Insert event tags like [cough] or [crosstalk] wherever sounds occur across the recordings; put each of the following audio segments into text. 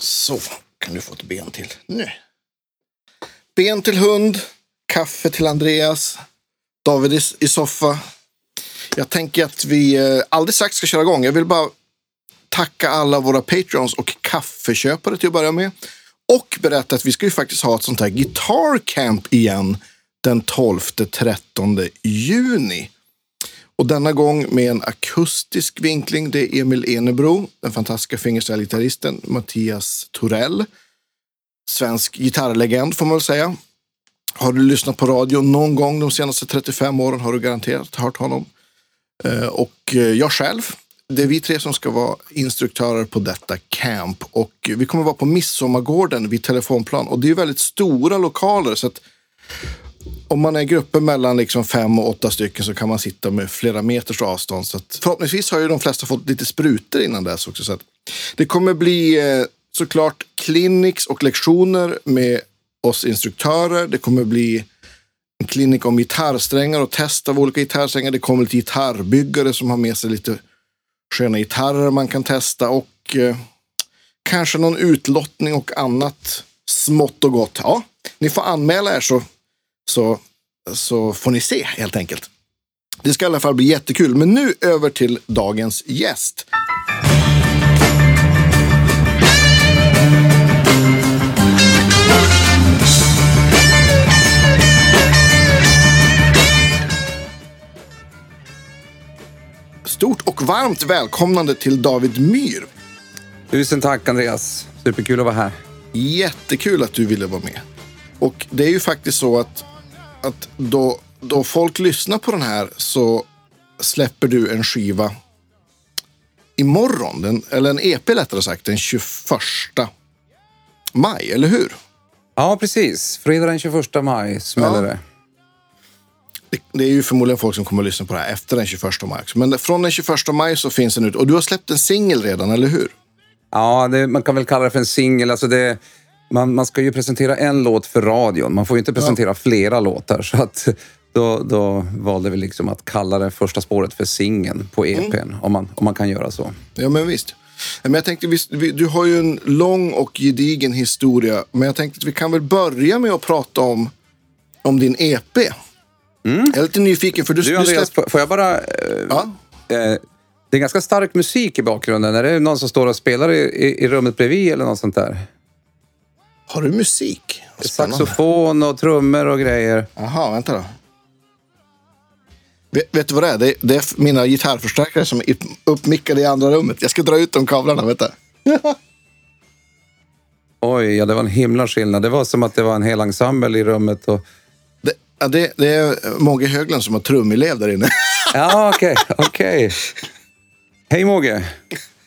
Så, kan du få ett ben till. Nu. Ben till hund, kaffe till Andreas, David i, i soffa. Jag tänker att vi eh, alldeles strax ska köra igång. Jag vill bara tacka alla våra patreons och kaffeköpare till att börja med. Och berätta att vi ska ju faktiskt ha ett sånt här Guitar Camp igen den 12-13 juni. Och denna gång med en akustisk vinkling. Det är Emil Enebro, den fantastiska fingerstyle-gitarristen Mattias Torell. Svensk gitarrlegend får man väl säga. Har du lyssnat på radio någon gång de senaste 35 åren har du garanterat hört honom. Eh, och eh, jag själv. Det är vi tre som ska vara instruktörer på detta camp. Och vi kommer vara på Midsommargården vid Telefonplan. Och det är väldigt stora lokaler. så att om man är grupper mellan liksom fem och åtta stycken så kan man sitta med flera meters avstånd. Så att, förhoppningsvis har ju de flesta fått lite sprutor innan dess också. Så att, det kommer bli eh, såklart clinics och lektioner med oss instruktörer. Det kommer bli en klinik om gitarrsträngar och test av olika gitarrsträngar. Det kommer lite gitarrbyggare som har med sig lite sköna gitarrer man kan testa och eh, kanske någon utlottning och annat smått och gott. Ja, ni får anmäla er så så, så får ni se helt enkelt. Det ska i alla fall bli jättekul. Men nu över till dagens gäst. Stort och varmt välkomnande till David Myr. Tusen tack Andreas. Superkul att vara här. Jättekul att du ville vara med. Och det är ju faktiskt så att att då, då folk lyssnar på den här så släpper du en skiva imorgon, den, eller en EP lättare sagt, den 21 maj, eller hur? Ja, precis. Fredag den 21 maj smäller ja. det. det. Är ju förmodligen folk som kommer att lyssna på det här efter den 21 maj. Men från den 21 maj så finns den ut. Och du har släppt en singel redan, eller hur? Ja, det, man kan väl kalla det för en singel. Alltså det, man, man ska ju presentera en låt för radion. Man får ju inte presentera ja. flera låtar. Så att då, då valde vi liksom att kalla det första spåret för singeln på EPn. Mm. Om, man, om man kan göra så. Ja, men visst. Men jag tänkte, du har ju en lång och gedigen historia. Men jag tänkte att vi kan väl börja med att prata om, om din EP. Mm. Jag är lite nyfiken. För du, du, Andreas, släpp... får jag bara... Eh, ja? Eh, det är ganska stark musik i bakgrunden. Är det någon som står och spelar i, i, i rummet bredvid eller något sånt där? Har du musik? Saxofon och trummor och grejer. Jaha, vänta då. Vet, vet, du vad det är? det är? Det är mina gitarrförstärkare som är uppmickade i andra rummet. Jag ska dra ut de kablarna, vänta. [laughs] Oj, ja det var en himla skillnad. Det var som att det var en hel ensemble i rummet. Och... Det, ja, det, det är Mogge Högland som har trumelev där inne. [laughs] ja, okej. Okay, okay. Hej Mogge.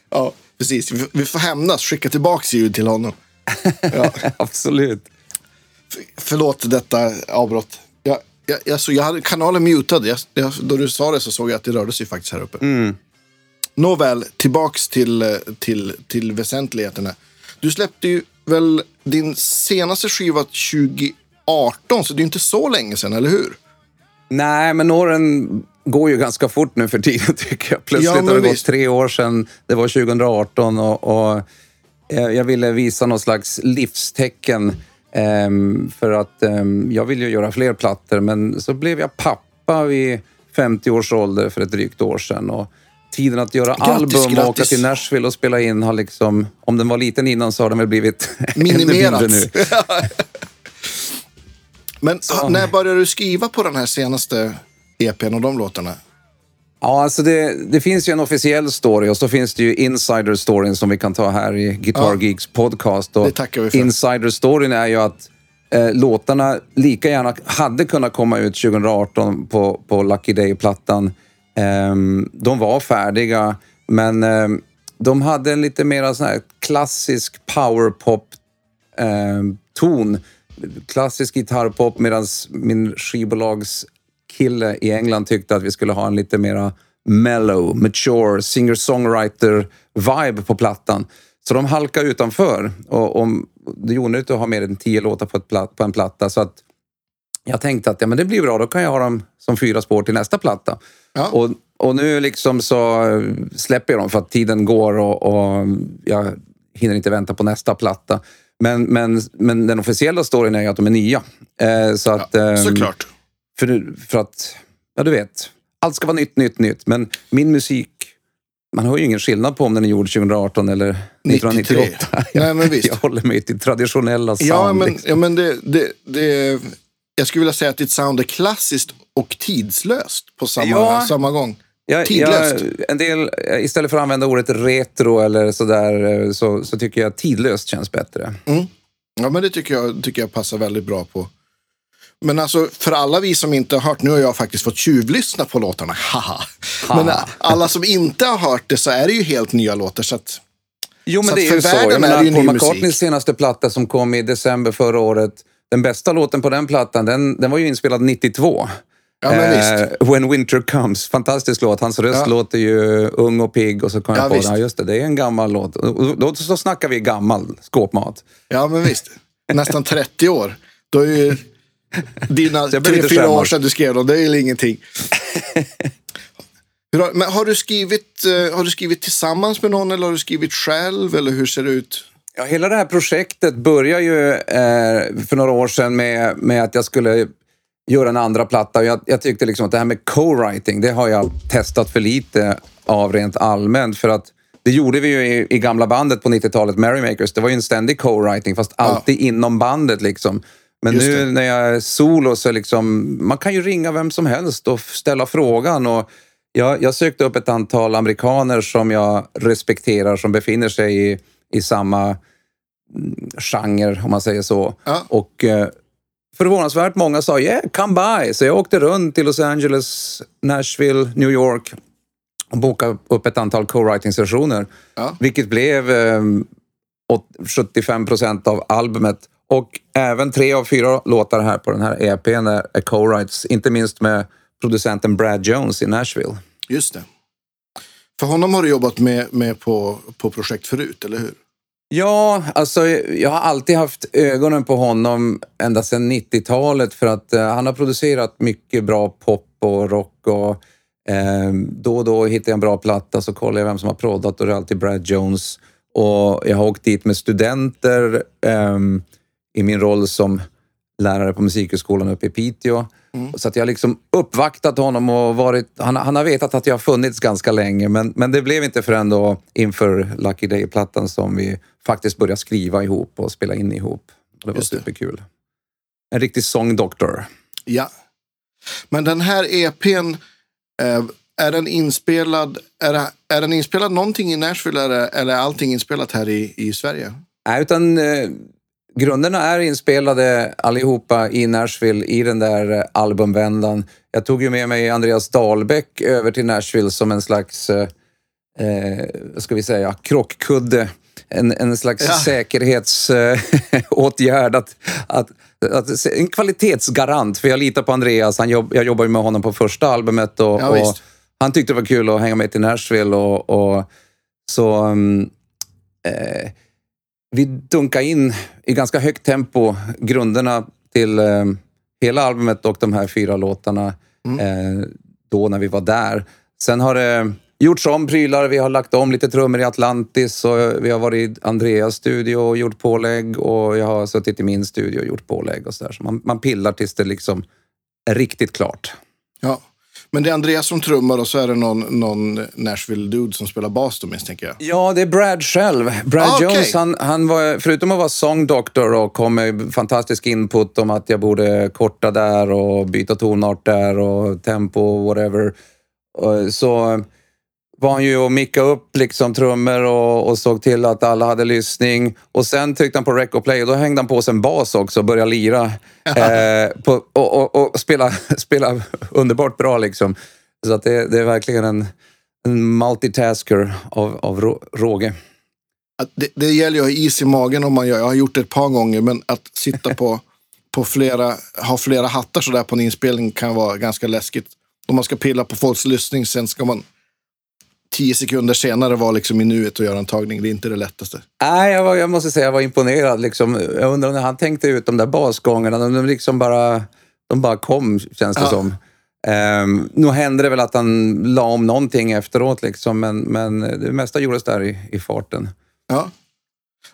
Ja, precis. Vi, vi får hämnas. Skicka tillbaka ljud till honom. [laughs] Ja. Absolut. Förlåt detta avbrott. Jag, jag, alltså, jag hade kanalen mutad. Jag, jag, då du sa det så såg jag att det rörde sig faktiskt här uppe. Mm. Nåväl, tillbaks till, till, till väsentligheterna. Du släppte ju väl din senaste skiva 2018, så det är inte så länge sedan, eller hur? Nej, men åren går ju ganska fort nu för tiden [laughs] tycker jag. Plötsligt ja, har det visst. gått tre år sedan, det var 2018 och, och jag ville visa något slags livstecken. Ehm, för att ehm, jag vill ju göra fler plattor, men så blev jag pappa vid 50 års ålder för ett drygt år sedan. Och tiden att göra grattis, album grattis. och åka till Nashville och spela in har liksom, om den var liten innan så har den väl blivit [laughs] minimerat nu. [laughs] men så. när började du skriva på den här senaste EPn och de låtarna? Ja, alltså det, det, finns ju en officiell story och så finns det ju insider storyn som vi kan ta här i Guitar ja, Geeks podcast. Och det tackar vi för. Insider storyn är ju att eh, låtarna lika gärna hade kunnat komma ut 2018 på, på Lucky Day-plattan. Eh, de var färdiga, men eh, de hade en lite mer sån här klassisk powerpop-ton. Eh, klassisk gitarrpop medan min skivbolags kille i England tyckte att vi skulle ha en lite mera mellow, mature, singer-songwriter-vibe på plattan. Så de halkade utanför. Och, och det är onödigt att ha mer än tio låtar på, platt, på en platta. Så att jag tänkte att ja, men det blir bra, då kan jag ha dem som fyra spår till nästa platta. Ja. Och, och nu liksom så släpper jag dem för att tiden går och, och jag, hinner inte vänta på nästa platta. Men, men, men den officiella storyn är ju att de är nya. Eh, så att, ja, ehm, såklart. För, för att, ja du vet, allt ska vara nytt, nytt, nytt. Men min musik, man hör ju ingen skillnad på om den är gjord 2018 eller 1998. 93. [laughs] Nej, men visst. Jag håller mig till traditionella sound. Ja, men, liksom. ja, men det, det, det, jag skulle vilja säga att ditt sound är klassiskt och tidslöst på samma, ja. samma gång. Ja, tidlöst. Ja, en del, istället för att använda ordet retro eller sådär så, så tycker jag tidlöst känns bättre. Mm. Ja, men det tycker jag, tycker jag passar väldigt bra på. Men alltså för alla vi som inte har hört, nu har jag faktiskt fått tjuvlyssna på låtarna, [laughs] haha. Men alla som inte har hört det så är det ju helt nya låtar. Så att, jo, men det är ju så. Jag menar, Paul McCartneys senaste platta som kom i december förra året, den bästa låten på den plattan, den, den var ju inspelad 92. Ja, eh, When Winter Comes, fantastisk låt. Hans röst ja. låter ju ung och pigg och så kom ja, jag på det. just det, det är en gammal låt. Då så snackar vi gammal skåpmat. Ja, men visst. Nästan 30 år. Då är ju dina tre, fyra år sedan du skrev dem, det är ju ingenting. [laughs] Men har du, skrivit, eh, har du skrivit tillsammans med någon eller har du skrivit själv? Eller hur ser det ut? Ja, hela det här projektet började ju eh, för några år sedan med, med att jag skulle göra en andra platta. Jag, jag tyckte liksom att det här med co-writing, det har jag testat för lite av rent allmänt. För att det gjorde vi ju i, i gamla bandet på 90-talet, Merrymakers. Det var ju en ständig co-writing, fast alltid ja. inom bandet. liksom. Men Just nu det. när jag är solo så liksom, man kan ju ringa vem som helst och ställa frågan. Och jag, jag sökte upp ett antal amerikaner som jag respekterar, som befinner sig i, i samma mm, genre, om man säger så. Ja. Och eh, förvånansvärt många sa yeah, come by. Så jag åkte runt till Los Angeles, Nashville, New York och bokade upp ett antal co-writing-sessioner. Ja. Vilket blev eh, 75 procent av albumet. Och även tre av fyra låtar här på den här EPn är, co-writes. Inte minst med producenten Brad Jones i Nashville. Just det. För honom har du jobbat med, med på, på projekt förut, eller hur? Ja, alltså jag har alltid haft ögonen på honom ända sedan 90-talet för att eh, han har producerat mycket bra pop och rock och eh, då och då hittar jag en bra platta så kollar jag vem som har proddat och det är alltid Brad Jones. Och jag har åkt dit med studenter eh, i min roll som lärare på Musikhögskolan uppe i Piteå. Mm. Så att jag har liksom uppvaktat honom och varit, han, han, har vetat att jag har funnits ganska länge men, men det blev inte förrän då inför Lucky Day-plattan som vi faktiskt började skriva ihop och spela in ihop. Och det var Just superkul. En riktig sångdoktor. Ja. Men den här EPn, eh, är den inspelad, är, är den inspelad någonting i Nashville eller, eller är allting inspelat här i, i Sverige? Nej, utan eh, grunderna är inspelade allihopa i Nashville i den där eh, albumvändan. Jag tog ju med mig Andreas Dahlbäck över till Nashville som en slags, eh, eh ska vi säga, krockkudde. En, en slags ja. säkerhetsåtgärd. [laughs] att, att, att, en kvalitetsgarant, för jag litar på Andreas. Han jobb, jag jobbar med honom på första albumet och, ja, och han tyckte det var kul att hänga med till Nashville. Och, och så... Um, eh, vi dunkade in i ganska högt tempo grunderna till eh, hela albumet och de här fyra låtarna mm. eh, då när vi var där. Sen har det gjorts om prylar. Vi har lagt om lite trummor i Atlantis och vi har varit i Andreas studio och gjort pålägg och jag har suttit i min studio och gjort pålägg och sådär. Så man, man pillar tills det liksom är riktigt klart. Ja. Men det är Andreas som trummar och så är det någon, någon Nashville-dude som spelar bas då misstänker jag. Ja, det är Brad själv. Brad ah, Jones, okay. han, han var, förutom att vara sångdoktor och kom med fantastisk input om att jag borde korta där och byta tonart där och tempo, whatever. Så var han ju och mickade upp liksom trummor och, och, såg till att alla hade lyssning. Och sen tryckte han på rec och play och då hängde han på sig en bas också och började lira. eh, på, och, och, och, spela, [laughs] spela underbart bra liksom. Så att det, det är verkligen en, en multitasker av, av råge. Det, det gäller ju att ha is i magen om man gör. Jag har gjort det ett par gånger, men att sitta på, på flera, ha flera hattar sådär på en inspelning kan vara ganska läskigt. Om man ska pilla på folks lyssning, sen ska man tio sekunder senare vara liksom i nuet och göra en tagning. Det är inte det lättaste. Nej, jag, var, jag måste säga jag var imponerad. Liksom. Jag undrar när han tänkte ut de där basgångerna. De, liksom bara, de bara kom, känns det ja. som. Um, nu hände det väl att han la om någonting efteråt, liksom, men, men det mesta gjordes där i, i farten. Ja.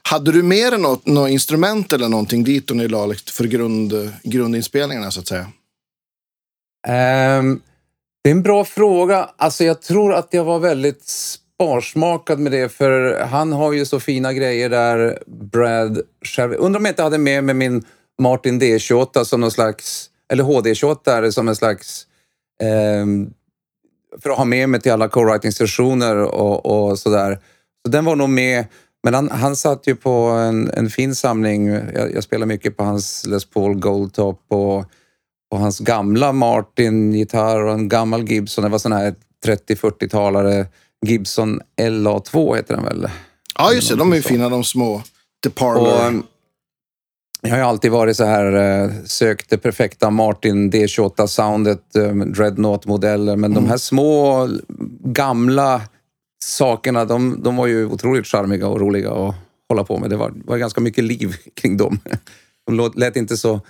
Hade du med dig något, något instrument eller någonting dit då ni la liksom för grund, grundinspelningarna så att säga? Um, det är en bra fråga. Alltså jag tror att jag var väldigt sparsmakad med det för han har ju så fina grejer där, Brad själv. Undrar om jag inte hade med mig min Martin D28 som någon slags, eller HD28 som en slags eh, för att ha med mig till alla co-writing-sessioner och, och sådär. Så den var nog med. Men han, han satt ju på en, en fin samling. Jag, jag spelar mycket på hans Les Paul Goldtop och, och hans gamla Martin-gitarr och en gammal Gibson. Det var sån här 30-40-talare. Gibson LA2 heter den väl? Ja, just det. De är ju fina, de små. The Parlor. Och, jag har ju alltid varit så här, eh, sökt det perfekta Martin D28-soundet, eh, Dreadnought-modeller, men mm. de här små gamla sakerna, de, de var ju otroligt charmiga och roliga att hålla på med. Det var, var ganska mycket liv [laughs] kring dem. De lät inte så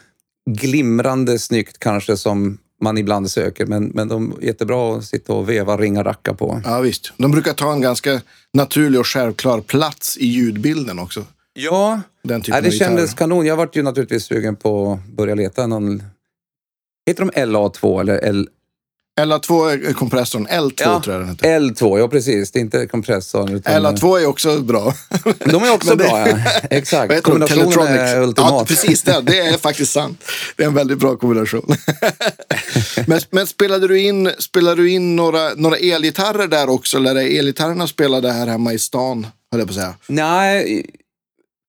glimrande snyggt kanske som man ibland söker, men, men de är jättebra att sitta och veva, ringa, racka på. Ja, visst. De brukar ta en ganska naturlig och självklar plats i ljudbilden också. Ja, den typen ja det kändes kanon. Jag vart ju naturligtvis sugen på att börja leta någon... Heter de LA2 eller L... LA2 är kompressorn. L2 ja, tror jag den heter. L2, ja precis. Det är inte kompressorn. Utan... LA2 är också bra. De är också [laughs] bra, ja. Exakt. Kombinationen är ultimat. Ja, precis. Det, det är faktiskt sant. Det är en väldigt bra kombination. [laughs] men, men spelade du in, spelade du in några, några elgitarrer där också? Eller är elgitarrerna spelade här hemma i stan? Höll jag på att säga. Nej,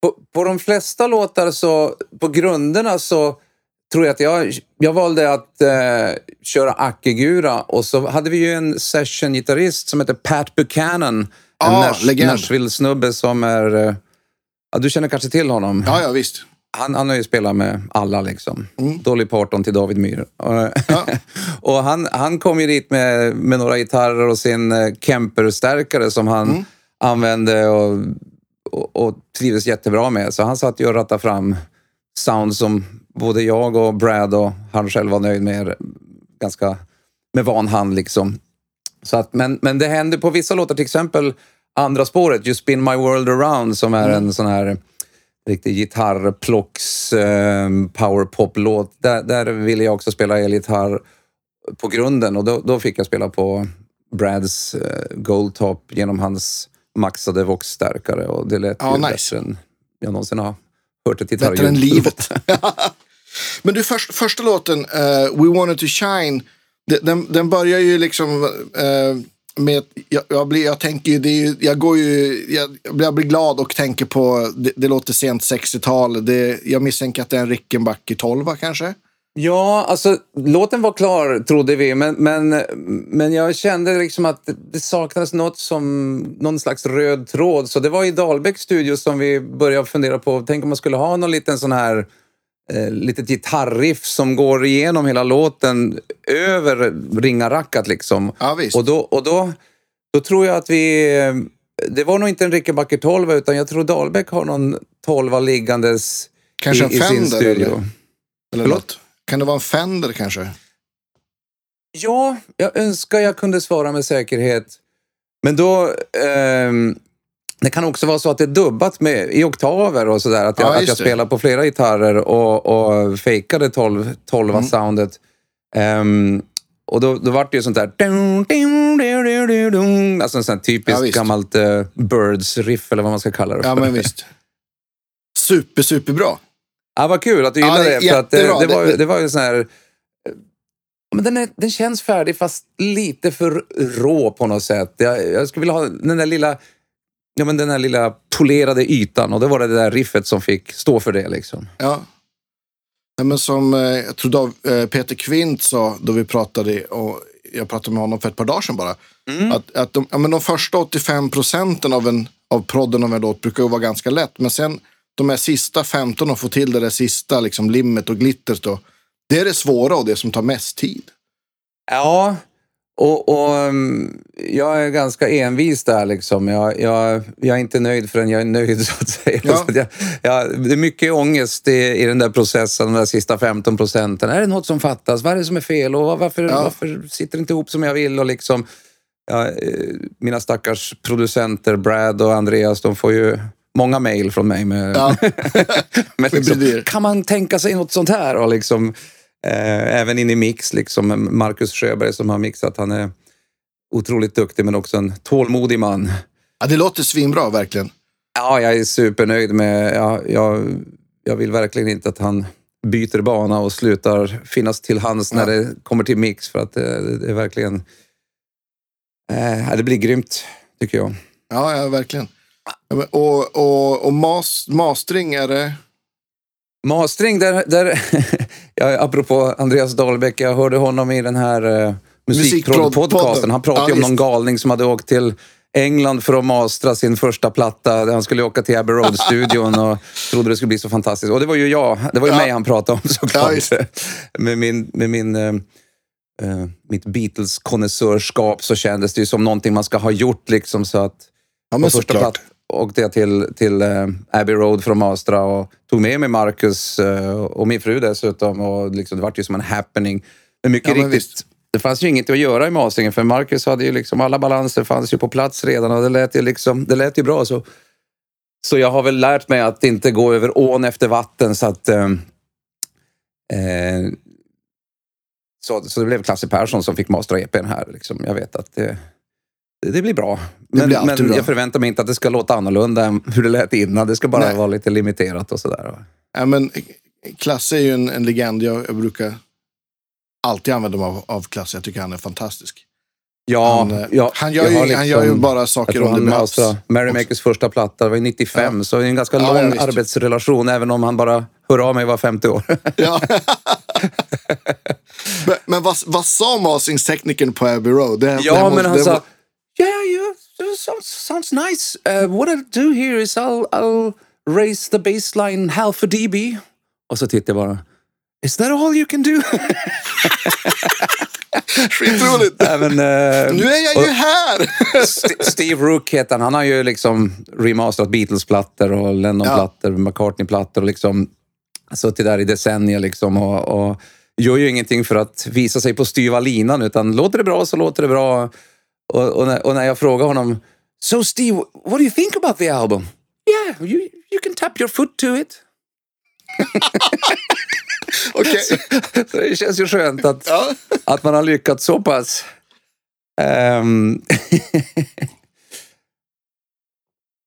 på, på de flesta låtar så, på grunderna så tror jag att jag, jag valde att eh, köra Akigura och så hade vi ju en session-gitarrist som heter Pat Buchanan. Ah, en Nash, Nashville-snubbe som är... Eh, ja, du känner kanske till honom? Ja, ja visst. Han, han har ju spelat med alla liksom. Mm. Dolly Parton till David Myhr. [laughs] Ja. och han, han kom ju dit med, med några gitarrer och sin eh, Kemper-stärkare som han mm. använde och och, och trivdes jättebra med. Så han satt ju och rattade fram sound som både jag och Brad och han själv var nöjd med ganska med van hand liksom. Så att, men, men det händer på vissa låtar, till exempel andra spåret, You spin my world around, som är mm. en sån här riktig gitarrplocks eh, powerpop-låt. Där, där ville jag också spela elgitarr på grunden och då, då fick jag spela på Brads eh, Goldtop genom hans maxade Vox-stärkare och det lät ja, nice. bättre än jag någonsin har hört ett gitarrljud. Bättre än livet. [laughs] Men du, först, första låten, uh, We wanted to shine, den, den börjar ju liksom uh, med, jag, jag, blir, jag tänker ju, det är ju, jag går ju, jag, jag blir glad och tänker på, det, det låter sent 60-tal, jag misstänker att det är en Rickenbacker 12 kanske? Ja, alltså låten var klar trodde vi, men, men, men jag kände liksom att det saknades något som någon slags röd tråd. Så det var i Dahlbäcks studio som vi började fundera på, tänk om man skulle ha någon liten sån här eh, litet gitarriff som går igenom hela låten över ringarackat liksom. Ja, visst. Och, då, och då, då tror jag att vi... Det var nog inte en Rickenbacker 12 utan jag tror Dahlbäck har någon 12 liggandes Kanske i, en Fender, i sin studio. Eller, eller Förlåt? Kan det vara en Fender kanske? Ja, jag önskar jag kunde svara med säkerhet. Men då... Eh, det kan också vara så att det är dubbat med, i oktaver och sådär. Att jag, ja, att jag spelar på flera gitarrer och, och fejkade 12, 12 mm. soundet. Um, och då, då vart det ju sånt där... Alltså en sån typiskt ja, gammalt uh, Birds-riff eller vad man ska kalla det för. Ja, men visst. Super, superbra. Ja, vad kul att du gillar ja, det. För att det, det, var, det var ju sån här... Men den, är, den känns färdig fast lite för rå på något sätt. Jag, jag skulle vilja ha den där lilla ja, men den där lilla polerade ytan och det var det där riffet som fick stå för det. Liksom. Ja. ja men som eh, jag tror då, eh, Peter Kvint sa då vi pratade, och jag pratade med honom för ett par dagar sedan bara, mm. att, att de, ja, men de första 85 procenten av, en, av prodden av en låt brukar vara ganska lätt, men sen de här sista 15 att få till det där sista liksom limmet och glittret. Då, det är det svåra och det som tar mest tid. Ja, och, och um, jag är ganska envis där. Liksom. Jag, jag, jag är inte nöjd förrän jag är nöjd, [laughs] så att säga. Ja. Så jag, jag, det är mycket ångest i, i den där processen, de där sista 15 procenten. Är det något som fattas? Vad är det som är fel? Och varför, ja. varför sitter det inte ihop som jag vill? Och liksom, eh, mina stackars producenter, Brad och Andreas, de får ju många mejl från mig med, Ja. [laughs] med liksom, kan man tänka sig något sånt här? Och liksom, eh, även in i mix, liksom, Marcus Sjöberg som har mixat, han är otroligt duktig men också en tålmodig man. Ja, det låter svinbra verkligen. Ja, jag är supernöjd med... Ja, jag, jag vill verkligen inte att han byter bana och slutar finnas till hands när Ja. det kommer till mix för att det, det är verkligen... Eh, det blir grymt, tycker jag. Ja, ja verkligen. Ja, Och, och, och mas, mastering, är det... Mastering, där, där [laughs] ja, apropå Andreas Dahlbäck, jag hörde honom i den här uh, musikpodcasten. Han pratade Ja, om någon galning som hade åkt till England för att mastra sin första platta. Han skulle åka till Abbey Road-studion och trodde det skulle bli så fantastiskt. Och det var ju jag. Det var ju Ja. mig han pratade om [laughs] Ja, såklart. visst. med min, med min, eh, eh, mitt Beatles-konnässörskap så kändes det ju som någonting man ska ha gjort. Liksom, så att Ja, men första såklart. plats åkte jag till, till eh, Abbey Road för att mastra och tog med mig Marcus eh, och min fru dessutom. Och liksom, det var ju som en happening. Men mycket Ja, men riktigt, visst. det fanns ju inget att göra i masteringen för Marcus hade ju liksom, alla balanser fanns ju på plats redan och det lät ju, liksom, det lät ju bra. Så, så jag har väl lärt mig att inte gå över ån efter vatten så att eh, eh, så, så det blev Klasse Persson som fick mastra EPn här. Liksom. Jag vet att det, det, det blir bra. Men, blir men bra. jag förväntar mig inte att det ska låta annorlunda än hur det lät innan. Det ska bara Nej. vara lite limiterat och sådär. Ja, men Klasse är ju en, en legend. Jag, jag brukar alltid använda mig av, av Klasse. Jag tycker han är fantastisk. Ja, han, eh, ja, han, gör ju, har han gör ju liksom- bara saker det han behövs. mastrade Mary Makers första platta, det var ju 95, så det är en ganska Ja, lång ja, arbetsrelation, även om han bara hör av mig var 50 år. [laughs] Ja. men men vad, vad sa masteringsteknikern på Abbey Road? Det, det Ja, men måste- han det sa, yeah, yeah, sounds, sounds nice. Uh, what I'll do here is I'll, I'll raise the baseline half a dB. Och så tittar jag bara, is that all you can do? [laughs] Skitroligt! Nej, men, eh, Nu är jag ju här! [laughs] St- Steve Rook heter han. Han har ju liksom remasterat Beatles-plattor och Lennon-plattor, McCartney-plattor och liksom suttit där i decennier liksom och, och gör ju ingenting för att visa sig på styva linan utan låter det bra så låter det bra. Och, och, när, och när jag frågar honom So Steve, what do you think about the album? Yeah, you, you can tap your foot to it. [laughs] Okej. [laughs] Så det känns ju skönt att, Ja. att man har lyckats så pass. Ehm. [laughs]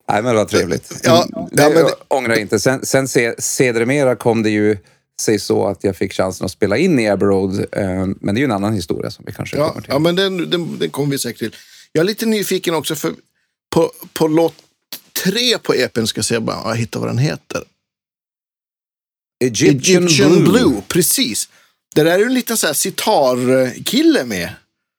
Nej, men det var trevligt. Ja, det, ja, men ångrar inte. Sen, sen se, sedermera kom det ju sig så att jag fick chansen att spela in i Abbey Road. ehm, men det är ju en annan historia som vi kanske Ja, kommer till. ja, men den, den, den kommer vi säkert till. Jag är lite nyfiken också för på, på låt tre på EPn ska jag se bara, jag hittar vad den heter. Egyptian, Egyptian Blue. Blue. precis. Det där är ju en liten så här sitarkille med.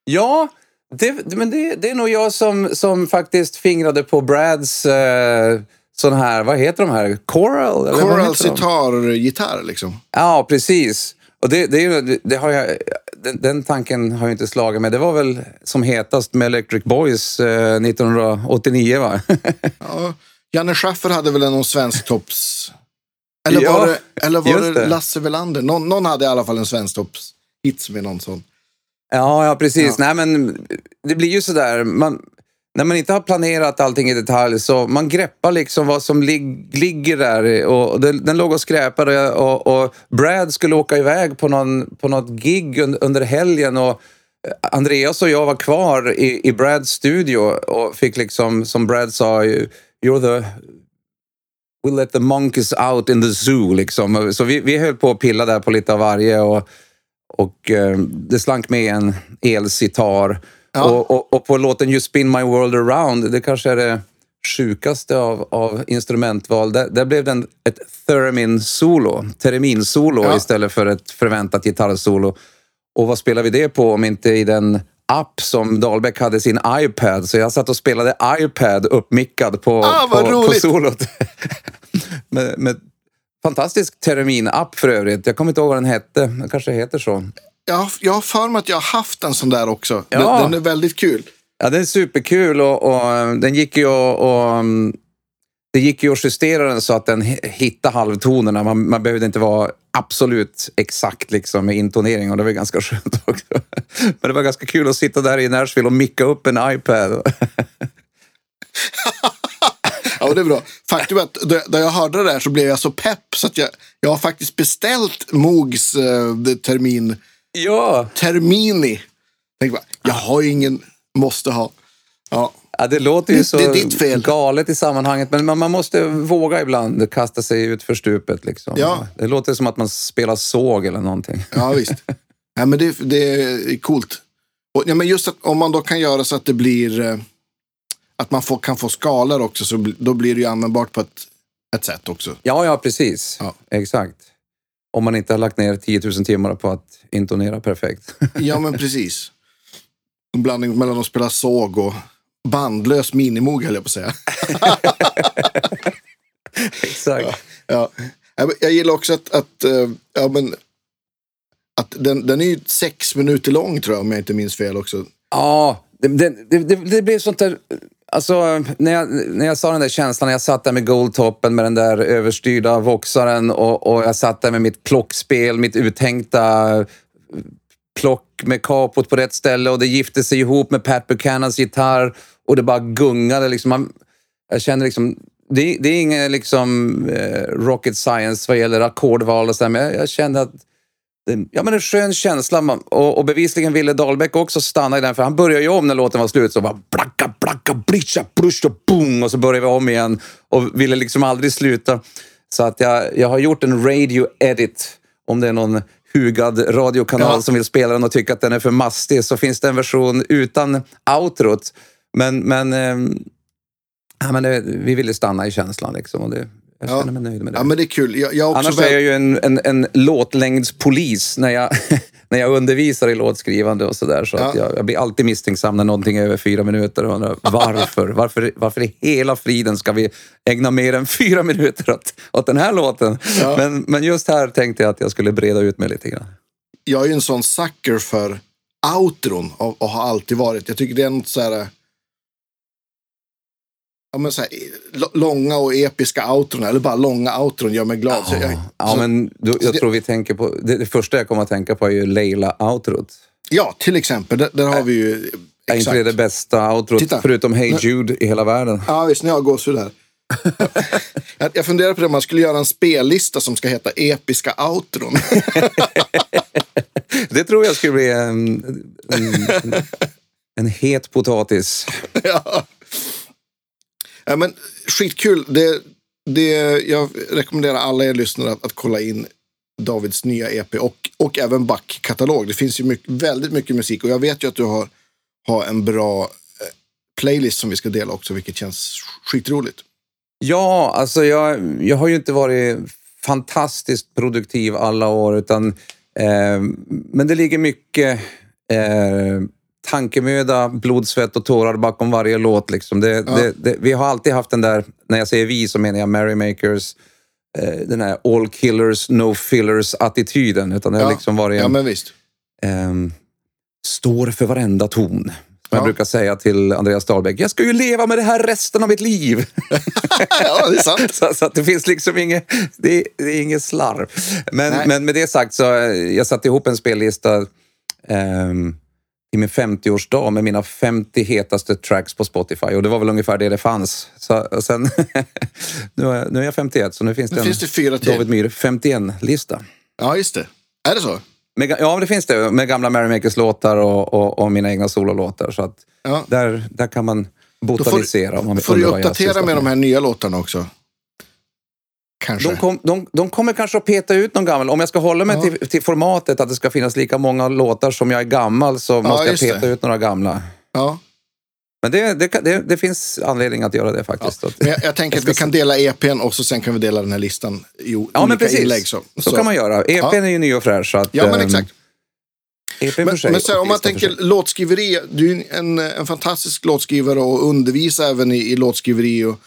Ja, det, men det, det är nog jag som, som faktiskt fingrade på Brads eh, sån här, vad heter de här? Choral? Eller vad Coral de? sitargitarr liksom. Ja, precis. Och det, det, det, det har jag, den, den tanken har jag inte slagit med. Det var väl som hetast med Electric Boys eh, 1989, va? [laughs] Ja, Janne Schaffer hade väl någon svensk topps... Eller Ja, var det, eller var det. Lasse Welander? Någon, någon hade i alla fall en svensk topps hits med någon sån. ja, ja, precis. Ja. Nej, men det blir ju sådär. Man, när man inte har planerat allting i detalj så man greppar liksom vad som lig, ligger där. Och, den, den låg och skräpade och, och Brad skulle åka iväg på, någon, på något gig un, under helgen. Och eh, Andreas och jag var kvar i, i Brads studio och fick liksom, som Brad sa, you're the... We let the monkeys out in the zoo. Liksom. Så vi, vi höll på att pilla där på lite av varje. Och, och eh, det slank med en elsitar. Ja. Och, och, och på låten You spin my world around, det kanske är det sjukaste av, av instrumentval. Där, där blev det en, ett theremin-solo, termin-solo Ja. istället för ett förväntat gitarrsolo. Och vad spelar vi det på om inte i den app som Dahlbäck hade sin iPad. Så jag satt och spelade iPad uppmickad på, Ah, på, på solot. [laughs] med, med fantastisk termin-app för övrigt. Jag kommer inte ihåg vad den hette. Den kanske heter så. Jag, jag har för mig att jag har haft en sån där också. Ja. Den, den är väldigt kul. Ja, den är superkul och, och eh, den gick ju att- och, mm, det gick ju att justera den så att den hi- hittade halvtonerna. Man, man behövde inte vara absolut exakt liksom med intonering och det var ganska [laughs] skönt också. Men det var ganska kul att sitta där i Nashville och micka upp en iPad. [laughs] Ja, det är bra. Faktum är att då jag hörde det där så blev jag så pepp så att jag, jag har faktiskt beställt Moogs uh, termin. Ja. Termini. Tänk bara, jag har ju ingen, måste ha. Ja. Ja, det låter ju det, så det galet i sammanhanget, men man, man, måste våga ibland kasta sig ut för stupet. Liksom. Ja. Det låter som att man spelar såg eller någonting. Ja, visst. [laughs] ja, men det, det är coolt. Och, ja, men just att, om man då kan göra så att det blir eh, att man får, kan få skalor också, så då blir det ju användbart på ett, ett sätt också. Ja, ja, precis. Ja. Exakt. Om man inte har lagt ner 10 000 timmar på att intonera perfekt. [laughs] ja, men precis. En blandning mellan att spela såg och bandlös minimog, höll jag på att säga. [laughs] Exakt. Ja, ja. Jag gillar också att, att, eh, ja, men, att den, den är ju sex minuter lång, tror jag, om jag inte minns fel också. Ja, det, det, det, det blev sånt där... Alltså, när jag, när jag sa den där känslan, när jag satt där med goldtoppen med den där överstyrda voxaren och, och jag satt där med mitt plockspel, mitt uttänkta eh, plock med kapot på rätt ställe och det gifte sig ihop med Pat Buchanans gitarr och det bara gungade. Liksom. Man, jag känner liksom... Det, det är ingen liksom, eh, rocket science vad gäller ackordval och sådär, men jag, jag kände att ja, men en skön känsla. Och, och bevisligen ville Dahlbäck också stanna i den, för han började ju om när låten var slut. Så bara blacka, blacka, blischa, bruscha, boom! Och så började vi om igen och ville liksom aldrig sluta. Så att jag, jag har gjort en radio edit. Om det är någon hugad radiokanal ja. som vill spela den och tycker att den är för mastig så finns det en version utan outrot. Men, men, eh, ja, men det, vi ville stanna i känslan liksom. Och det, jag känner mig nöjd med det. Ja, men det är kul. Jag, jag Annars väl... är jag ju en, en, en låtlängdspolis när jag, [laughs] när jag undervisar i låtskrivande och sådär. Så, att jag, jag, blir alltid misstänksam när någonting är över fyra minuter och undrar varför? [laughs] varför? Varför i hela friden ska vi ägna mer än fyra minuter åt, åt den här låten? Men, men just här tänkte jag att jag skulle breda ut mig lite grann. Jag är ju en sån sucker för outron och, och har alltid varit. Jag tycker det är något så här ja, men så här, långa och episka outron, eller bara långa outron gör mig glad. Ja, jag, ja så, men du, jag tror vi tänker på, det, det, första jag kommer att tänka på är ju Leila-outrot. Ja, till exempel. Där, där har vi ju... Exakt. Är inte det det bästa outrot, Titta. förutom Hey Jude, i hela världen? Ja, visst. Nu har jag gåshud här. [laughs] jag, jag funderar på det, om man skulle göra en spellista som ska heta Episka outron. [laughs] det tror jag skulle bli en, en, en, en het potatis. [laughs] ja. Ja, men, skitkul. Det, det, jag rekommenderar alla er lyssnare att, att kolla in Davids nya EP och, och även backkatalog. Det finns ju mycket, väldigt mycket musik och jag vet ju att du har, har en bra eh, playlist som vi ska dela också, vilket känns skitroligt. Ja, alltså jag, jag har ju inte varit fantastiskt produktiv alla år, utan eh, men det ligger mycket eh, tankemöda, blod, svett och tårar bakom varje låt. Liksom. Det, ja. det, det, vi har alltid haft den där, när jag säger vi så menar jag Merrymakers, eh, den här all killers, no fillers-attityden. Utan det har liksom varit ja, men visst. Eh, står för varenda ton. Som ja. jag brukar säga till Andreas Dahlbäck, jag ska ju leva med det här resten av mitt liv. [laughs] ja, det är sant. [laughs] så, så det finns liksom inget, det det är inget slarv. Men, men med det sagt så, eh, jag satte ihop en spellista um, i min 50-årsdag med mina 50 hetaste tracks på Spotify och det var väl ungefär det det fanns. Så, sen, [laughs] nu, är, nu är jag 51 så nu finns nu det en finns det fyra till. David Myhr 51-lista. Ja, just det. Är det så? Med, ja, det finns det. Med gamla Mary Makers låtar och, och, och, mina egna sololåtar. Så att ja. där, där kan man botanisera. Då får, om man får du uppdatera med de här nya låtarna också. Kanske. De, kom, de, de, kommer kanske att peta ut någon gammal. Om jag ska hålla mig ja. till, till, formatet att det ska finnas lika många låtar som jag är gammal så ja, måste jag peta det. ut några gamla. Ja. Men det, det, det, finns anledning att göra det faktiskt. Ja. Men jag, jag tänker att vi kan dela EPn och så sen kan vi dela den här listan i ja, men precis. inlägg. Så. så. så kan man göra. EPn ja. är ju ny och fräsch. Så att, ja, men ehm, exakt. EPn men, men så här, om man tänker låtskriveri. Du är en, en fantastisk låtskrivare och undervisar även i, i låtskriveri. Och,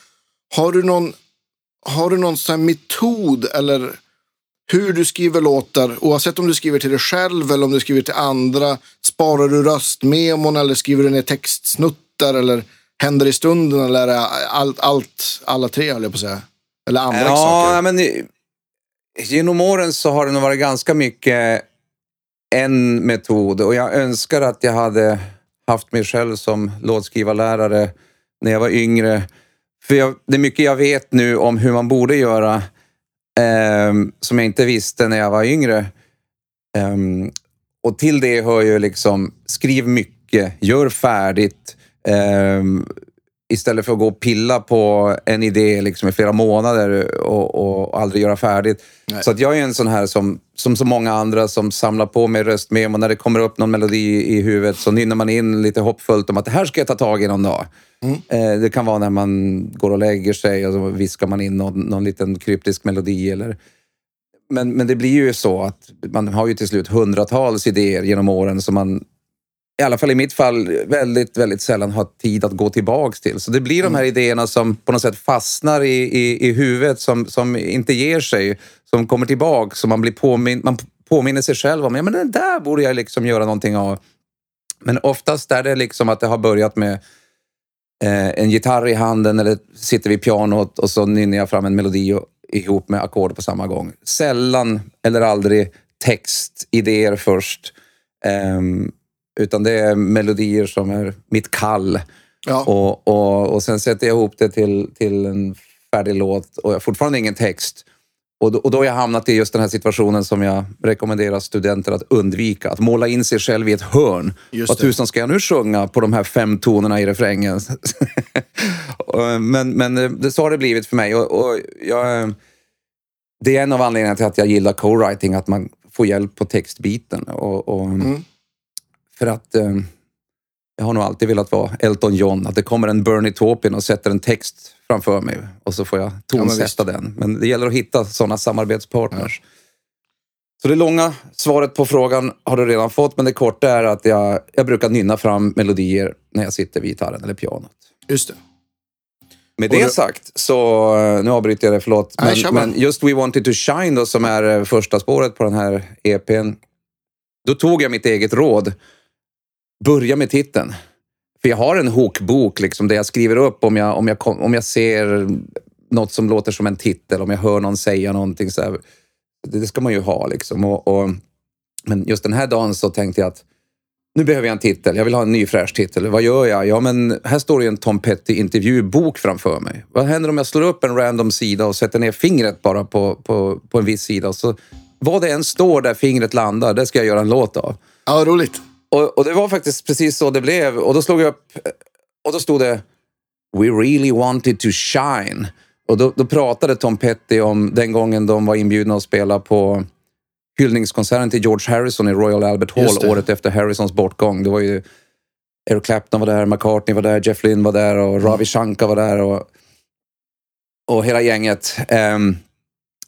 har du någon har du någon sån metod eller hur du skriver låtar, oavsett om du skriver till dig själv eller om du skriver till andra. Sparar du röstmemon eller skriver du ner textsnuttar eller händer i stunden eller är allt, allt alla tre, höll jag på att säga? Eller andra ja, saker? Men, genom åren så har det nog varit ganska mycket en metod och jag önskar att jag hade haft mig själv som låtskrivarlärare när jag var yngre. För jag, det är mycket jag vet nu om hur man borde göra eh, som jag inte visste när jag var yngre. Eh, och till det hör ju liksom, skriv mycket, gör färdigt. Eh, istället för att gå och pilla på en idé liksom i flera månader och, och aldrig göra färdigt. Nej. Så att jag är en sån här som, som så många andra som samlar på mig röstmemo. När det kommer upp någon melodi i huvudet så nynnar man in lite hoppfullt om att det här ska jag ta tag i någon dag. Mm. Eh, det kan vara när man går och lägger sig och så viskar man in någon, någon liten kryptisk melodi. Eller... Men, men det blir ju så att man har ju till slut hundratals idéer genom åren som man i alla fall i mitt fall, väldigt, väldigt sällan har tid att gå tillbaks till. Så det blir de här mm. idéerna som på något sätt fastnar i, i, i huvudet, som, som inte ger sig, som kommer tillbaks, som man blir påmin man påminner sig själv om. Ja, men den där borde jag liksom göra någonting av. Men oftast är det liksom att det har börjat med eh, en gitarr i handen eller sitter vid pianot och så nynnar jag fram en melodi och, ihop med ackord på samma gång. Sällan eller aldrig text, idéer först. Um, utan det är melodier som är mitt kall. Ja. Och, och, och sen sätter jag ihop det till, till en färdig låt och jag har fortfarande ingen text. Och då, och då har jag hamnat i just den här situationen som jag rekommenderar studenter att undvika. Att måla in sig själv i ett hörn. Vad tusan ska jag nu sjunga på de här fem tonerna i refrängen? [laughs] men men det, så har det blivit för mig. Och, och jag, det är en av anledningarna till att jag gillar co-writing, att man får hjälp på textbiten. Och, och mm. För att eh, jag har nog alltid velat vara Elton John. Att det kommer en Bernie Taupin och sätter en text framför mig och så får jag tonsätta ja, den. Men det gäller att hitta sådana samarbetspartners. Ja. Så det långa svaret på frågan har du redan fått, men det korta är att jag, jag brukar nynna fram melodier när jag sitter vid gitarren eller pianot. Just det. Med det, sagt så, eh, nu avbryter jag det, förlåt. Men, Nej, men just We Wanted to Shine då, som är eh, första spåret på den här EPn. Då tog jag mitt eget råd börja med titeln. För jag har en hookbok liksom, där jag skriver upp om jag, om, jag, om jag ser något som låter som en titel, om jag hör någon säga någonting. Så här, det, ska man ju ha. Liksom. Och, och, men just den här dagen så tänkte jag att nu behöver jag en titel. Jag vill ha en ny fräsch titel. Vad gör jag? Ja, men här står det en Tom Petty intervjubok framför mig. Vad händer om jag slår upp en random sida och sätter ner fingret bara på, på, på en viss sida? Så vad det än står där fingret landar, det ska jag göra en låt av. Ja, roligt. Och, och, det var faktiskt precis så det blev. Och då slog jag upp och då stod det We really wanted to shine. Och då, då pratade Tom Petty om den gången de var inbjudna att spela på hyllningskonserten till George Harrison i Royal Albert Hall året efter Harrisons bortgång. Det var ju Eric Clapton var där, McCartney var där, Jeff Lynne var där och Ravi Shankar var där. Och, och hela gänget. Um,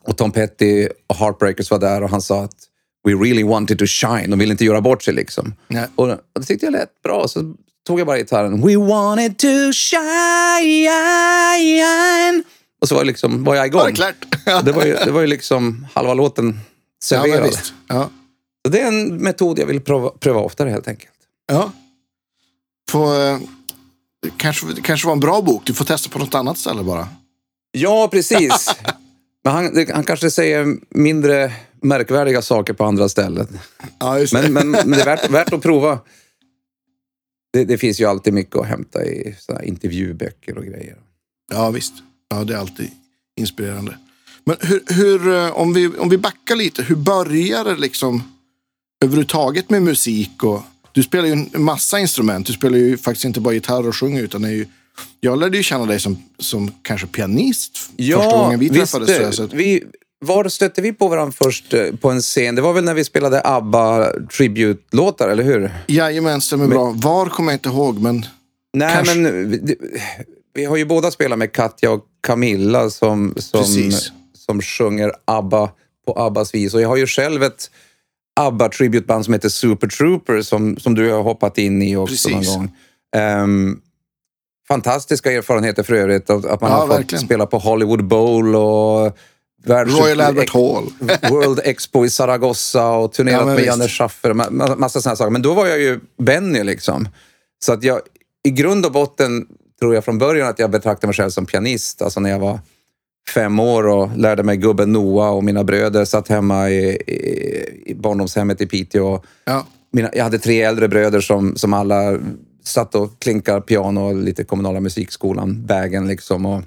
och Tom Petty och Heartbreakers var där och han sa att We really wanted to shine. De ville inte göra bort sig liksom. Nej. Och, och det tyckte jag lät bra. Så tog jag bara gitarren. We wanted to shine. Och så var, liksom, var jag igång. Var det, klart? [laughs] det, var ju, det var ju liksom halva låten serverad. Ja, ja. Så det är en metod jag vill pröva, pröva oftare helt enkelt. Ja. Få, eh, kanske, kanske var en bra bok. Du får testa på något annat ställe bara. Ja, precis. [laughs] Men han, han kanske säger mindre märkvärdiga saker på andra ställen. Ja, men, men, men, det är värt, värt att prova. Det, det, finns ju alltid mycket att hämta i intervjuböcker och grejer. Ja, visst. Ja, det är alltid inspirerande. Men hur, hur, eh, om, vi, om vi backar lite, hur börjar det liksom överhuvudtaget med musik? Och, du spelar ju en massa instrument. Du spelar ju faktiskt inte bara gitarr och sjunger utan är ju jag lärde ju känna dig som, som kanske pianist ja, första gången vi träffades. Visst, så vi, var stötte vi på varandra först eh, på en scen? Det var väl när vi spelade ABBA Tribute-låtar, eller hur? Jajamän, stämmer men, bra. Var kommer jag inte ihåg, men... Nej, kanske... men vi, vi, har ju båda spelat med Katja och Camilla som, som, som sjunger ABBA på ABBAs vis. Och jag har ju själv ett ABBA Tribute-band som heter Super Trooper som, som du har hoppat in i också Precis. någon gång. Um, fantastiska erfarenheter för övrigt. Att man ja, har verkligen. fått spela på Hollywood Bowl och Royal Albert Hall. [laughs] World Expo i Zaragoza och turnerat ja, med Janne Schaffer. Massa sådana saker. Men då var jag ju Benny liksom. Så att jag, i grund och botten tror jag från början att jag betraktade mig själv som pianist. Alltså när jag var fem år och lärde mig gubben Noah och mina bröder satt hemma i, i, i barndomshemmet i Piteå. Ja. Mina, jag hade tre äldre bröder som, som alla satt och klinkade piano lite kommunala musikskolan, vägen liksom. Och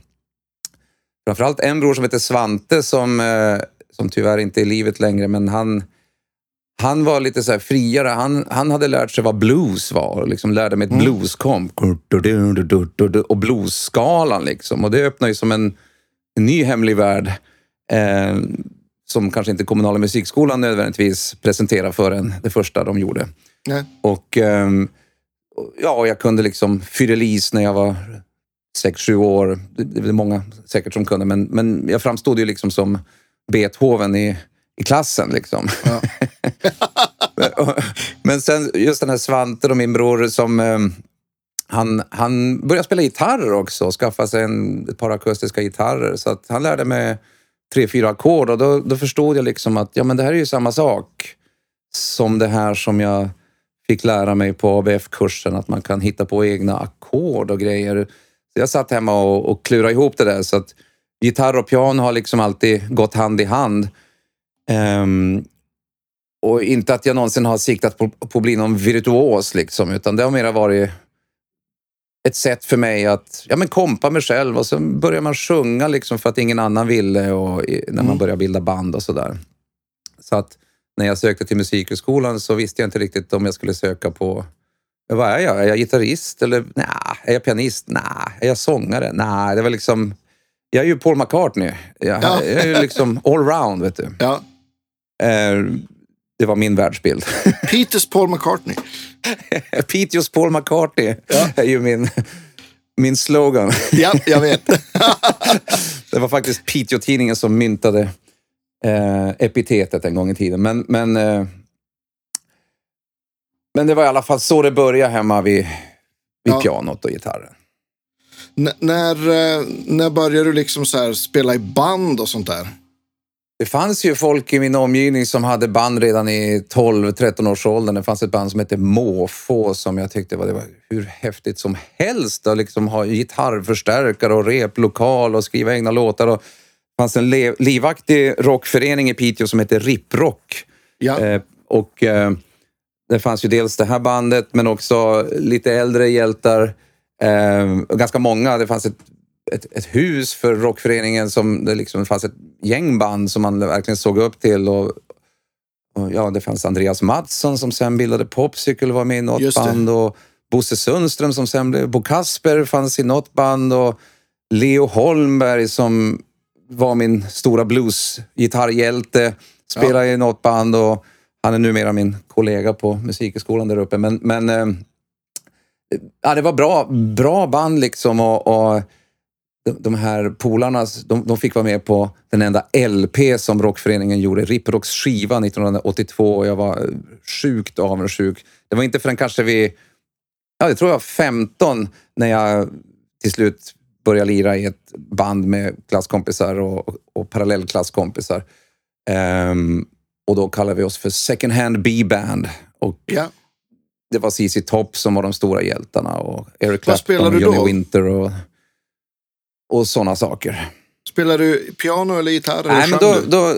framförallt en bror som heter Svante som, eh, som tyvärr inte är i livet längre, men han, han var lite så friare. Han, han hade lärt sig vad blues var och liksom lärde mig ett mm. blueskomp. Och bluesskalan liksom. Och det öppnade ju som en, en ny hemlig värld. Eh, som kanske inte kommunala musikskolan nödvändigtvis presenterade för en, det första de gjorde. Nej. Och um, ja, jag kunde liksom Fyrelis när jag var sex sju år. Det är många säkert som kunde, men, men jag framstod ju liksom som Beethoven i, i klassen. Liksom. Ja. [laughs] men sen just den här Svante och min bror som um, han, han började spela gitarr också och skaffa sig en, ett par akustiska gitarrer. Så att han lärde mig tre, fyra ackord och då, då förstod jag liksom att ja, men det här är ju samma sak som det här som jag fick lära mig på ABF-kursen, att man kan hitta på egna ackord och grejer. Så jag satt hemma och, och klurade ihop det där. Så att gitarr och piano har liksom alltid gått hand i hand. Um, och inte att jag någonsin har siktat på, på att bli någon virtuos, liksom, utan det har mer varit ett sätt för mig att ja, men kompa mig själv och sen börjar man sjunga liksom för att ingen annan ville och när man mm. börjar bilda band och sådär. Så att när jag sökte till Musikhögskolan så visste jag inte riktigt om jag skulle söka på vad är jag? Är jag gitarrist eller nej? Är jag pianist? Nej. Är jag sångare? Nej. Det var liksom... Jag är ju Paul McCartney. Jag, ja. jag är ju liksom allround, vet du. Ja. Eh, det var min världsbild. [laughs] Peters Paul McCartney. Piteås Paul McCartney ja. är ju min, min slogan. ja, jag vet. [laughs] det var faktiskt Piteå-tidningen som myntade eh, epitetet en gång i tiden. Men, men, eh, men det var i alla fall så det började hemma vid, vid ja. pianot och gitarren. N när, eh, när började du liksom så spela i band och sånt där? Det fanns ju folk i min omgivning som hade band redan i 12-13 års åldern. Det fanns ett band som hette Måfå som jag tyckte var, det var hur häftigt som helst att liksom ha gitarrförstärkare och replokal och skriva egna låtar. Och det fanns en livaktig rockförening i Piteå som hette Riprock. Ja. Eh, och eh, det fanns ju dels det här bandet men också lite äldre hjältar. Eh, ganska många. Det fanns ett ett, ett hus för rockföreningen som det liksom fanns ett gäng band som man verkligen såg upp till. Och, och ja, det fanns Andreas Mattsson som sen bildade Popcykel och var med i något band. Och Bosse Sundström som sen blev... Bo Kasper fanns i något band och Leo Holmberg som var min stora bluesgitarrhjälte. Spelade ja. i något band och han är numera min kollega på Musikhögskolan där uppe. Men, men äh, ja, det var bra, bra band liksom och, och de här polarna, de, de, fick vara med på den enda LP som rockföreningen gjorde, Riprocks skiva 1982 och jag var sjukt avundsjuk. Det var inte förrän kanske vi, ja det tror jag 15, när jag till slut började lira i ett band med klasskompisar och, och parallellklasskompisar. Um, och då kallade vi oss för Second Hand B-Band. Och ja. Det var ZZ Top som var de stora hjältarna och Eric Clapton och Johnny Winter. Och, och sådana saker. Spelar du piano eller gitarr? Nej, men då, då,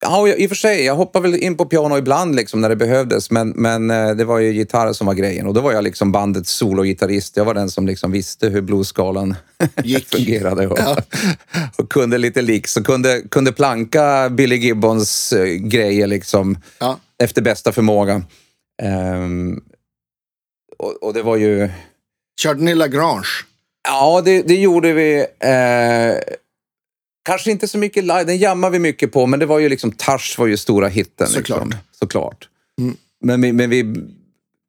ja, i och för sig. Jag hoppar väl in på piano ibland liksom, när det behövdes, men, men eh, det var ju gitarr som var grejen. Och då var jag liksom bandets sologitarrist. Jag var den som liksom visste hur bluesskalan [laughs] fungerade och, ja. [laughs] och, kunde lite lik. Så kunde, kunde planka Billy Gibbons uh, grejer liksom, ja. efter bästa förmåga. Um, och, och, det var ju... Körde ni Lagrange? Ja, det, det gjorde vi. Eh, kanske inte så mycket live, den jammade vi mycket på, men det var ju liksom Tash var ju stora hitten. Såklart. Liksom, såklart. Mm. Men, men vi,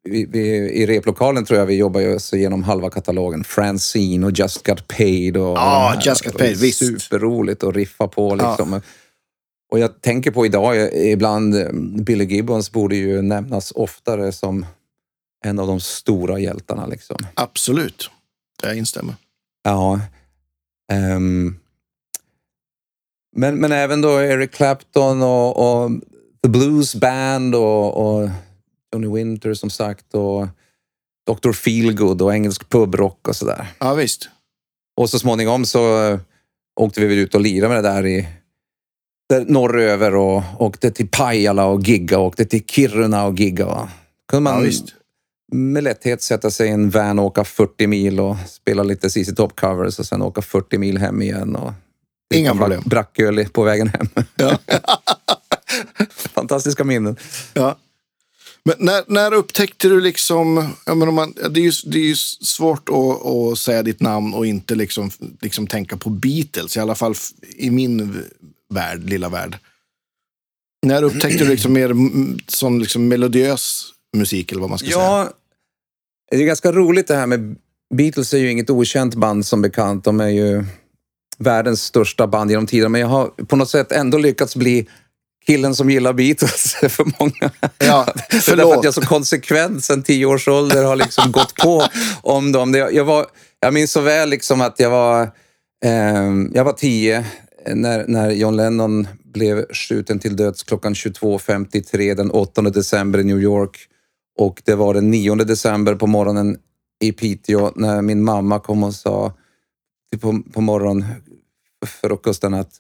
vi, vi, i replokalen tror jag vi jobbar oss igenom halva katalogen. Francine och Just Got Paid. Och ja, ah, Just Got Paid, visst. Superroligt att riffa på liksom. Ah. Och jag tänker på idag, ibland, Billy Gibbons borde ju nämnas oftare som en av de stora hjältarna. Liksom. Absolut. Jag instämmer. Ja. Um, men, men även då Eric Clapton och, och The Blues Band och, och, Johnny Winter som sagt och Dr. Feelgood och engelsk pubrock och sådär. Ja, visst. Och så småningom så uh, åkte vi ut och lirade med det där i där norröver och åkte till Pajala och gigga och åkte till Kiruna och gigga. Kunde man ja, med lätthet sätta sig i en van och åka 40 mil och spela lite CC Top covers och sen åka 40 mil hem igen. Och Inga problem. Bracköl på vägen hem. Ja. [laughs] Fantastiska minnen. Ja. Men när, när upptäckte du liksom, jag menar man, det, är ju, det är ju svårt att, att säga ditt namn och inte liksom, liksom tänka på Beatles, i alla fall i min värld, lilla värld. När upptäckte du liksom mer sån liksom melodiös musik eller vad man ska ja, säga? Det är ganska roligt det här med Beatles är ju inget okänt band som bekant. De är ju världens största band genom tiderna. Men jag har på något sätt ändå lyckats bli killen som gillar Beatles [laughs] för många. Ja, [laughs] Därför att jag så konsekvent sedan tio års ålder har liksom gått på [laughs] om dem. Jag, var, jag minns så väl liksom att jag var, eh, jag var tio när, när John Lennon blev skjuten till döds klockan 22.53 den 8 december i New York. Och det var den 9 december på morgonen i Piteå när min mamma kom och sa på, på morgon frukosten att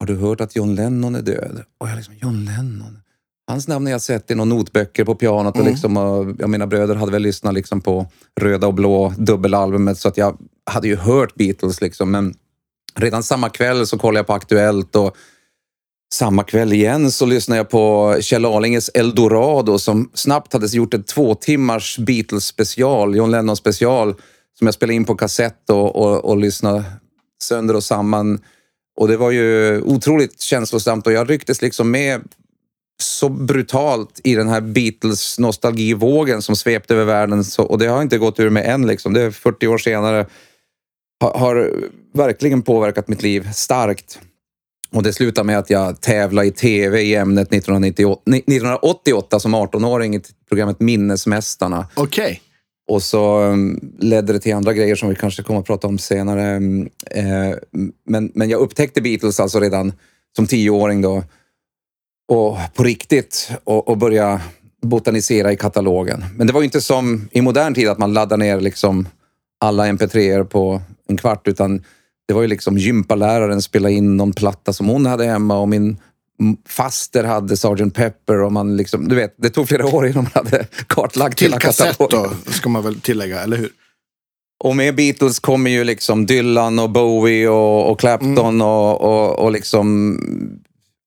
har du hört att John Lennon är död? Och jag liksom, John Lennon? Hans namn har jag sett i några notböcker på pianot och, mm. liksom, och jag, mina bröder hade väl lyssnat liksom på röda och blå dubbelalbumet så att jag hade ju hört Beatles liksom men redan samma kväll så kollade jag på Aktuellt och samma kväll igen så lyssnade jag på Kjell Arlinges Eldorado som snabbt hade gjort en två timmars Beatles special, John Lennon special, som jag spelade in på kassett och, och, och lyssnade sönder och samman. Och det var ju otroligt känslosamt och jag rycktes liksom med så brutalt i den här Beatles nostalgivågen som svepte över världen. Så, och det har inte gått ur mig än. Liksom. Det är 40 år senare. Har, har verkligen påverkat mitt liv starkt. Och det slutade med att jag tävlade i tv i ämnet 1998, 1988 som 18-åring i programmet Minnesmästarna. Okej. Okay. Och så mm, ledde det till andra grejer som vi kanske kommer att prata om senare. Mm, eh, men, men jag upptäckte Beatles alltså redan som tioåring då. Och på riktigt. Och, och började botanisera i katalogen. Men det var ju inte som i modern tid att man laddar ner liksom alla mp3er på en kvart, utan det var ju liksom gympaläraren spela in någon platta som hon hade hemma och min faster hade Sgt. Pepper och man liksom, du vet, det tog flera år innan man hade kartlagt Till kassett då, ska man väl tillägga, eller hur? Och med Beatles kommer ju liksom Dylan och Bowie och, och Clapton mm. och, och, och liksom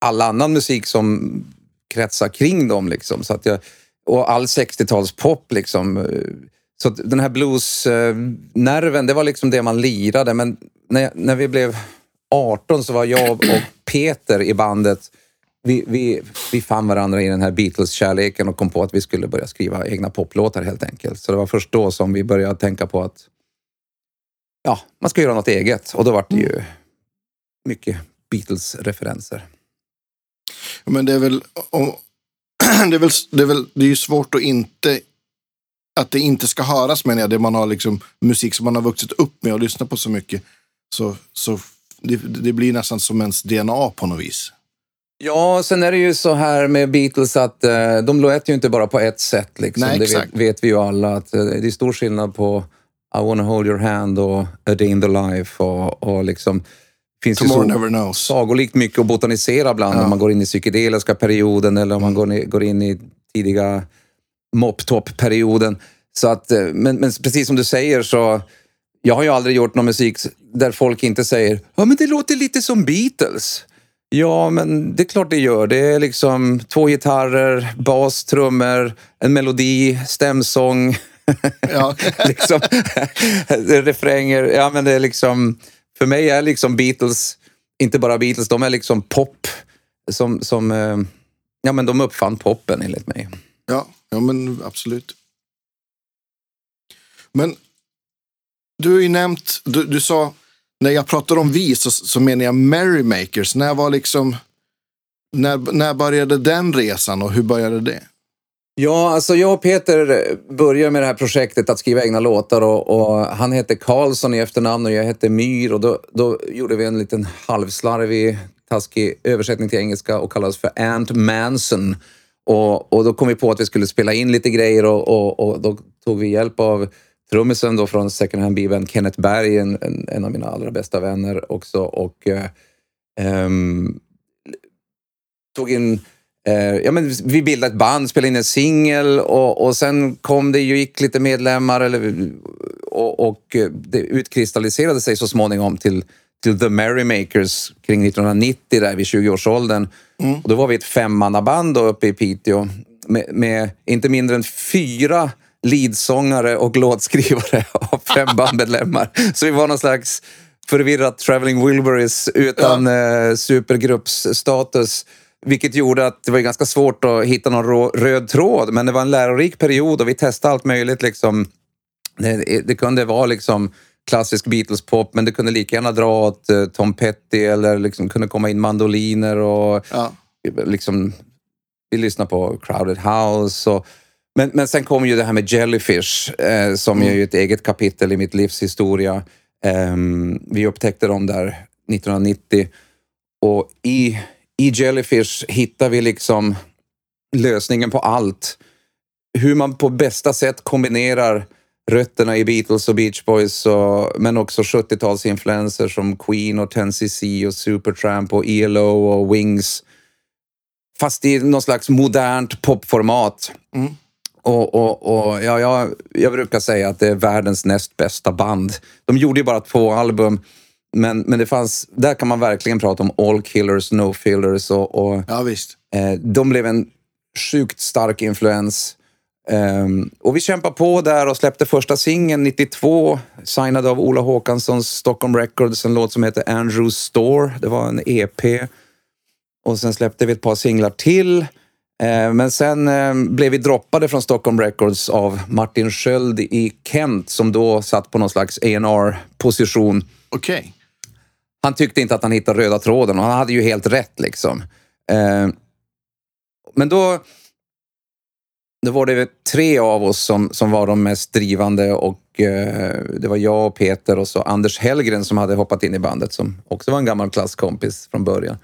all annan musik som kretsar kring dem. Liksom. Så att jag, och all 60-talspop liksom. Så den här bluesnerven, det var liksom det man lirade. Men när, när vi blev 18 så var jag och Peter i bandet vi, vi, vi fann varandra i den här Beatles-kärleken och kom på att vi skulle börja skriva egna poplåtar helt enkelt. Så det var först då som vi började tänka på att ja, man ska göra något eget. Och då var det ju mycket Beatles-referenser. Men det är väl, [clears throat] det är väl, det är väl, det är ju svårt att inte att det inte ska höras menar jag. Det man har liksom musik som man har vuxit upp med och lyssnat på så mycket. Så, så det, det blir nästan som ens DNA på något vis. Ja, sen är det ju så här med Beatles att eh, de låter ju inte bara på ett sätt. Liksom. Nej, det vet, vet, vi ju alla. Att, eh, det är stor skillnad på I wanna hold your hand och A day in the life. Och, och liksom, finns Tomorrow ju så never knows. sagolikt mycket att botanisera bland ja. om man går in i psykedeliska perioden eller om man går, in, går in i tidiga mop-top-perioden. Så att, eh, men, men precis som du säger så jag har ju aldrig gjort någon musik där folk inte säger ja men det låter lite som Beatles. Ja, men det är klart det gör. Det är liksom två gitarrer, bas, trummor, en melodi, stämsång, ja. [laughs] liksom, refränger. Ja, men det är liksom, för mig är liksom Beatles, inte bara Beatles, de är liksom pop. Som, som, eh, ja, men de uppfann poppen enligt mig. Ja, ja men absolut. Men du har ju nämnt, du, du sa, när jag pratar om vi så, så menar jag Merrymakers. När var liksom, när, när började den resan och hur började det? Ja, alltså jag och Peter började med det här projektet att skriva egna låtar och, och han hette Karlsson i efternamn och jag hette Myr och då, då gjorde vi en liten halvslarvig, taskig översättning till engelska och kallades för Ant Manson. Och, och då kom vi på att vi skulle spela in lite grejer och, och, och då tog vi hjälp av trummisen då från Second Hand Bivän, Kenneth Berg, en, en, av mina allra bästa vänner också. Och eh, um, tog in Eh, ja, men vi bildade ett band, spelade in en singel och, och sen kom det ju, gick lite medlemmar eller, och, och det utkristalliserade sig så småningom till, till The Merrymakers kring 1990 där vid 20-årsåldern. Mm. Och då var vi ett femmannaband uppe i Piteå med, med inte mindre än fyra leadsångare och låtskrivare av fem [laughs] bandmedlemmar. Så vi var någon slags förvirrat Traveling Wilburys utan ja. eh, supergruppsstatus. Vilket gjorde att det var ganska svårt att hitta någon röd tråd. Men det var en lärorik period och vi testade allt möjligt. Liksom. Det, det kunde vara liksom klassisk Beatles-pop, men det kunde lika gärna dra åt uh, Tom Petty eller liksom kunde komma in mandoliner och ja. liksom, vi lyssnade på Crowded House. Och, men, men sen kom ju det här med Jellyfish, eh, som mm. är ett eget kapitel i mitt livs historia. Eh, vi upptäckte dem där 1990 och i i Jellyfish hittar vi liksom lösningen på allt. Hur man på bästa sätt kombinerar rötterna i Beatles och Beach Boys och, men också 70-talsinfluenser som Queen och 10cc och Supertramp och ELO och Wings. Fast i någon slags modernt popformat. Mm. Och, och, och ja, jag, jag brukar säga att det är världens näst bästa band. De gjorde ju bara två album men, men det fanns, där kan man verkligen prata om all killers, no fillers och, och ja, visst. Eh, de blev en sjukt stark influens. Um, och vi kämpade på där och släppte första singeln 92, signad av Ola Håkanssons Stockholm Records, en låt som heter Andrews Store. Det var en EP. Och sen släppte vi ett par singlar till. Uh, men sen uh, blev vi droppade från Stockholm Records av Martin Sköld i Kent som då satt på någon slags A&R position Okej. Okay han tyckte inte att han hittade röda tråden och han hade ju helt rätt liksom. Eh, men då, då var det tre av oss som, som var de mest drivande och eh, det var jag och Peter och så Anders Hellgren som hade hoppat in i bandet som också var en gammal klasskompis från början.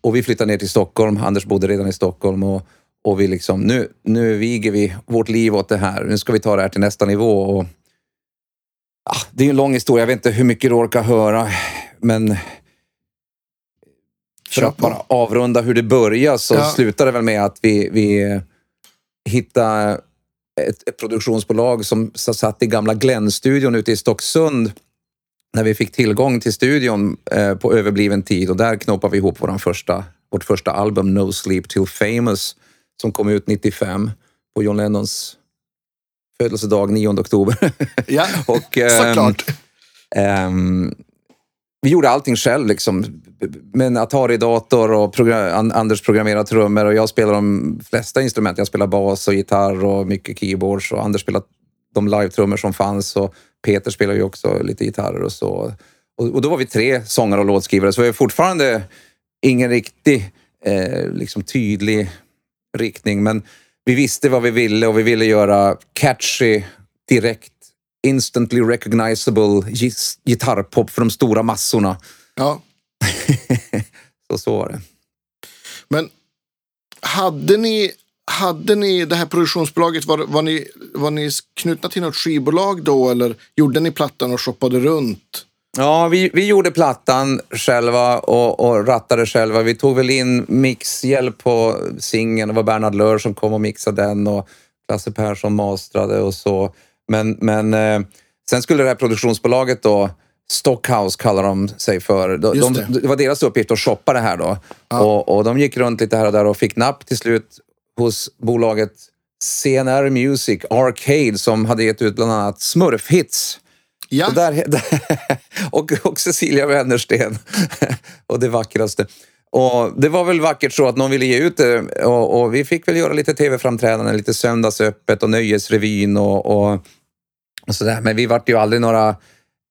Och vi flyttade ner till Stockholm. Anders bodde redan i Stockholm och, och vi liksom, nu, nu viger vi vårt liv åt det här. Nu ska vi ta det här till nästa nivå. Och, ah, det är en lång historia. Jag vet inte hur mycket du orkar höra men för att bara avrunda hur det började så ja. slutade det väl med att vi, vi hittade ett, ett produktionsbolag som satt i gamla Glenn-studion ute i Stocksund när vi fick tillgång till studion eh, på överbliven tid och där knoppade vi ihop våran första, vårt första album No Sleep Till Famous som kom ut 95 på John Lennons födelsedag 9 oktober. [laughs] Ja, [laughs] och, eh, såklart. Eh, vi gjorde allting själv liksom. Med en Atari-dator och program, Anders programmerade trummor och jag spelar de flesta instrument. Jag spelar bas och gitarr och mycket keyboards och Anders spelar de live-trummor som fanns och Peter spelar ju också lite gitarrer och så. Och, och, då var vi tre sångare och låtskrivare så vi har fortfarande ingen riktig eh, liksom tydlig riktning men vi visste vad vi ville och vi ville göra catchy direkt instantly recognizable gitarrpop för de stora massorna. Ja. [laughs] så, så var det. Men hade ni, hade ni det här produktionsbolaget, var, var, ni, var ni knutna till något skivbolag då eller gjorde ni plattan och shoppade runt? Ja, vi, vi gjorde plattan själva och, och rattade själva. Vi tog väl in mixhjälp på singeln. Det var Bernhard Lör som kom och mixade den och Lasse Persson mastrade och så. Men, men eh, sen skulle det här produktionsbolaget då, Stockhouse kallar de sig för. De, de, det. var deras uppgift att shoppa det här då. Ja. Och, och de gick runt lite här och där och fick napp till slut hos bolaget CNR Music Arcade som hade gett ut bland annat Smurfhits. Ja. Och, där, [laughs] och, och Cecilia Wennersten. [laughs] och det vackraste. Och det var väl vackert så att någon ville ge ut det och, och vi fick väl göra lite tv-framträdanden, lite söndagsöppet och Nöjesrevyn och, och och sådär. Men vi vart ju aldrig några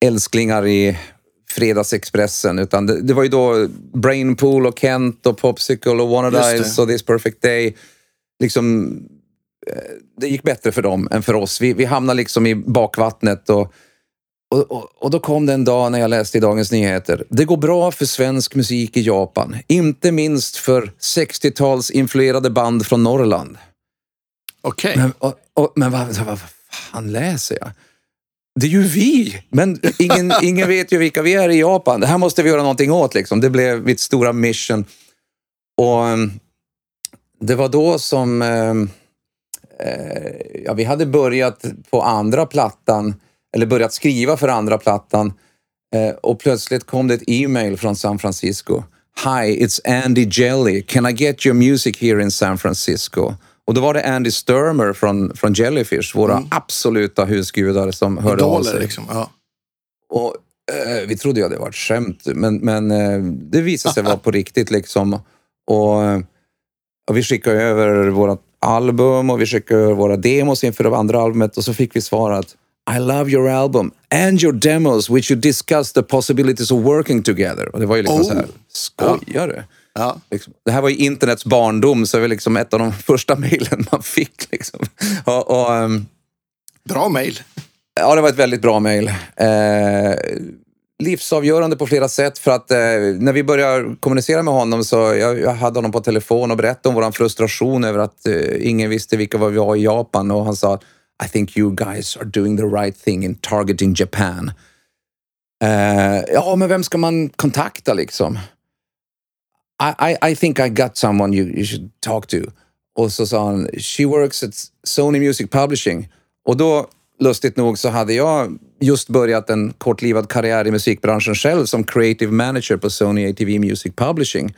älsklingar i Fredagsexpressen, utan det, det var ju då Brainpool och Kent och Popsicle och Wannadies och This Perfect Day. Liksom, eh, det gick bättre för dem än för oss. Vi, vi hamnade liksom i bakvattnet och, och, och, och, då kom det en dag när jag läste i Dagens Nyheter. Det går bra för svensk musik i Japan. Inte minst för 60-talsinfluerade band från Norrland. Okej. Okay. Men, men vad, vad, vad fan läser jag? det är ju vi! Men ingen, [laughs] ingen vet ju vilka vi är i Japan. Det här måste vi göra någonting åt. Liksom. Det blev mitt stora mission. Och um, det var då som eh, eh, ja, vi hade börjat på andra plattan, eller börjat skriva för andra plattan eh, och plötsligt kom det ett e-mail från San Francisco. Hi, it's Andy Jelly. Can I get your music here in San Francisco? Och då var det Andy Sturmer från, från Jellyfish, våra mm. absoluta husgudar som hörde Idoler, av sig. Liksom, ja. Och eh, vi trodde ju att det var ett skämt, men, men eh, det visade sig vara på riktigt liksom. Och, och vi skickade över vårt album och vi skickade över våra demos inför det andra albumet och så fick vi svarat I love your album and your demos which you discuss the possibilities of working together. Och det var ju liksom oh. så här, skojar du? Ja. Liksom. Det här var ju internets barndom, så det var liksom ett av de [laughs] första mejlen man fick. Liksom. Och, och, um, bra mejl. Ja, det var ett väldigt bra mejl. Eh, livsavgörande på flera sätt för att eh, när vi började kommunicera med honom så jag, jag hade honom på telefon och berättade om vår frustration över att eh, ingen visste vilka vi var i Japan och han sa I think you guys are doing the right thing in targeting Japan. Eh, ja, men vem ska man kontakta liksom? I, I, I think I got someone you, you should talk to. Och så sa han, she works at Sony Music Publishing. Och då, lustigt nog, så hade jag just börjat en kortlivad karriär i musikbranschen själv som creative manager på Sony ATV Music Publishing.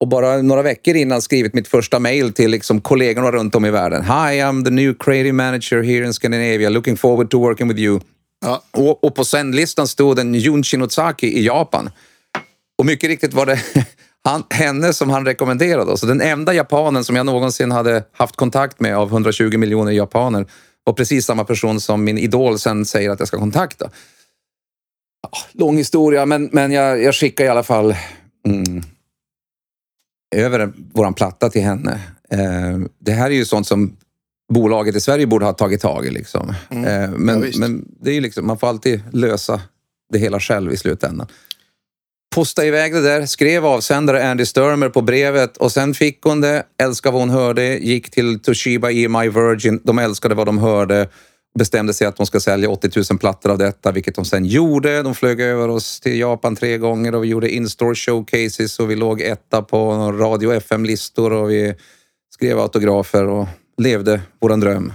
Och bara några veckor innan skrivit mitt första mail till liksom kollegorna runt om i världen. Hi, I'm the new creative manager here in Scandinavia. Looking forward to working with you. Ja. Och, och, på sändlistan stod en Jun Shinozaki i Japan. Och mycket riktigt var det [laughs] han, henne som han rekommenderade. Så den enda japanen som jag någonsin hade haft kontakt med av 120 miljoner japaner var precis samma person som min idol sen säger att jag ska kontakta. Ja, lång historia, men, men jag, jag skickar i alla fall mm, över vår platta till henne. Eh, det här är ju sånt som bolaget i Sverige borde ha tagit tag i. Liksom. Mm, eh, men, ja, men det är ju liksom, man får alltid lösa det hela själv i slutändan postade iväg det där, skrev avsändare Andy Sturmer på brevet och sen fick hon det, älskade vad hon hörde, gick till Toshiba EMI Virgin, de älskade vad de hörde, bestämde sig att de ska sälja 80 000 plattor av detta, vilket de sen gjorde. De flög över oss till Japan tre gånger och vi gjorde in-store showcases och vi låg etta på radio FM-listor och vi skrev autografer och levde våran dröm.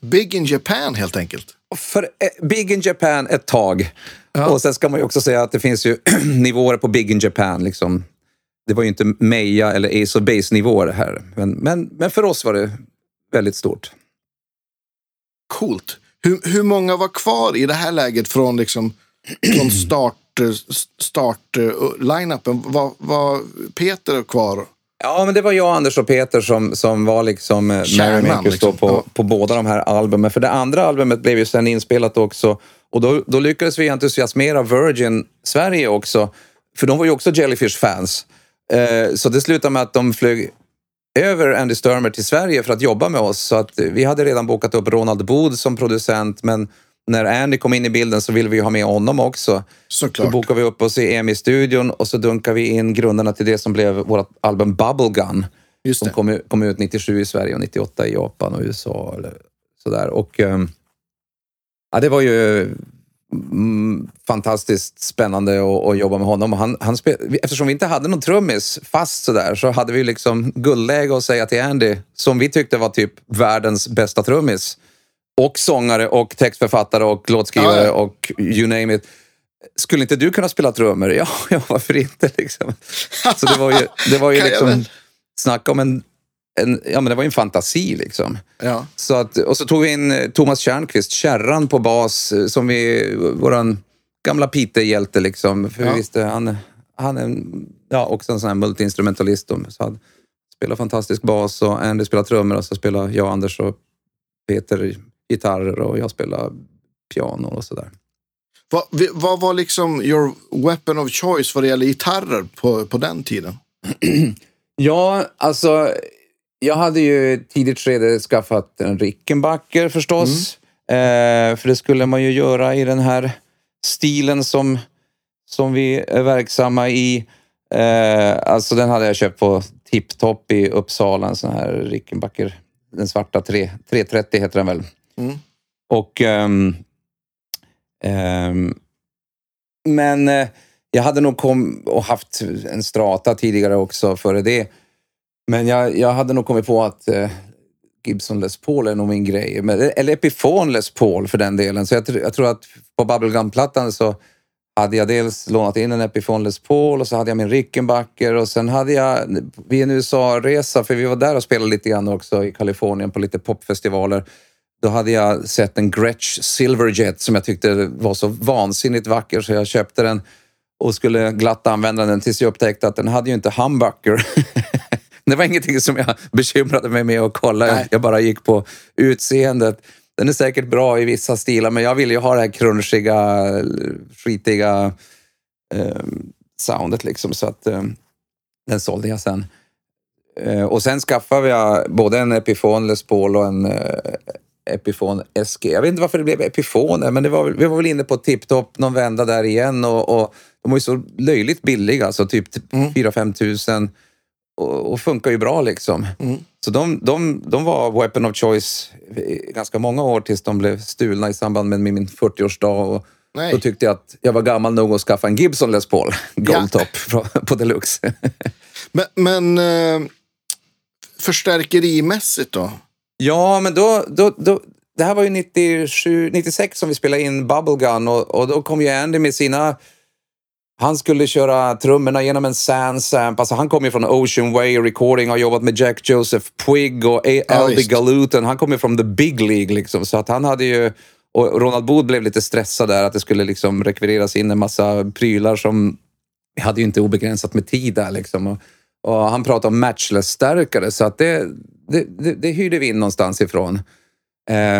Big in Japan helt enkelt? För eh, Big in Japan ett tag. Ja. Och sen ska man ju också säga att det finns ju [clears throat] nivåer på Big in Japan. Liksom. Det var ju inte Meja eller Ace of Base nivåer här. Men, men, men för oss var det väldigt stort. Coolt. Hur, hur många var kvar i det här läget från, liksom, [clears throat] från start, start uh, line-upen? Var, var Peter kvar? Ja, men det var jag, Anders och Peter som, som var liksom eh, Merrymakers liksom. på, ja. på båda de här albumen. För det andra albumet blev ju sen inspelat också och då, då lyckades vi entusiasmera Virgin Sverige också. För de var ju också Jellyfish-fans. Eh, så det slutade med att de flög över Andy Sturmer till Sverige för att jobba med oss. Så att vi hade redan bokat upp Ronald Bod som producent, men när Andy kom in i bilden så ville vi ha med honom också. Såklart. Då bokade vi upp oss i EMI-studion och så dunkade vi in grunderna till det som blev vårt album Bubblegun. Just det. Som kom, kom, ut 97 i Sverige och 98 i Japan och USA. Eller sådär. Och, um, ja, det var ju mm, fantastiskt spännande att, att, jobba med honom. Han, han spel, eftersom vi inte hade någon trummis fast sådär så hade vi liksom guldläge att säga till Andy, som vi tyckte var typ världens bästa trummis och sångare och textförfattare och låtskrivare ja, och you name it. Skulle inte du kunna spela trummor? [laughs] Ja, ja varför inte? Liksom. Så det var ju, det var ju [laughs] liksom, snacka om en, en, ja men det var ju en fantasi liksom. Ja. Så att, och så tog vi in eh, Thomas Tjärnqvist, kärran på bas, eh, som vi, våran gamla Pite-hjälte liksom. För ja. vi visste, han, han är ja, också en sån här multiinstrumentalist. Så han spelar fantastisk bas och Andy spelar trummor och så spelar jag, Anders och Peter gitarrer och jag spelar piano och sådär. Vad, vad var liksom your weapon of choice vad det gäller gitarrer på, på den tiden? [clears throat] ja, alltså jag hade ju tidigt skede skaffat en Rickenbacker förstås. Mm. Eh, för det skulle man ju göra i den här stilen som, som vi är verksamma i. Eh, alltså den hade jag köpt på Tipptopp i Uppsala, en sån här Rickenbacker. Den svarta 3, 330 heter den väl. Mm. Och... Um, um, men uh, jag hade nog kom och haft en strata tidigare också före det. Men jag, jag hade nog kommit på att eh, Gibson Les Paul är nog min grej. Men, eller Epiphone Les Paul för den delen. Så jag, jag tror att på Bubblegum-plattan så hade jag dels lånat in en Epiphone Les Paul och så hade jag min Rickenbacker och sen hade jag vid en USA-resa, för vi var där och spelade lite grann också i Kalifornien på lite popfestivaler. Då hade jag sett en Gretsch Silverjet som jag tyckte var så vansinnigt vacker så jag köpte den och skulle glatt använda den tills jag upptäckte att den hade ju inte humbucker. [laughs] det var ingenting som jag [laughs] bekymrade mig med att kolla. Nej. Jag bara gick på utseendet. Den är säkert bra i vissa stilar, men jag vill ju ha det här crunchiga, skitiga eh, soundet liksom. Så att eh, den sålde jag sen. Eh, och sen skaffade jag både en Epiphone Les Paul och en eh, Epiphone SG. Jag vet inte varför det blev Epiphone, men det var, vi var väl inne på tipptopp någon vända där igen och, och de var ju så löjligt billiga, alltså typ mm. 4-5 tusen och, och, funkar ju bra liksom. Mm. Så de, de, de var weapon of choice i ganska många år tills de blev stulna i samband med min 40-årsdag. Och Nej. Då tyckte jag att jag var gammal nog att skaffa en Gibson Les Paul Goldtop ja. på Deluxe. [laughs] men men eh, förstärkerimässigt då? Ja, men då, då, då, det här var ju 97, 96 som vi spelade in Bubblegun och, och då kom ju Andy med sina han skulle köra trummorna genom en Sansamp. Alltså han kommer ju från Ocean Way Recording och har jobbat med Jack Joseph Puig och Albie ja, Galuton. Han kommer från the big league liksom. Så att han hade ju... Och Ronald Booth blev lite stressad där att det skulle liksom rekvireras in en massa prylar som... Vi hade ju inte obegränsat med tid där liksom. Och, och han pratade om matchless-stärkare så att det, det, det, det hyrde vi in någonstans ifrån.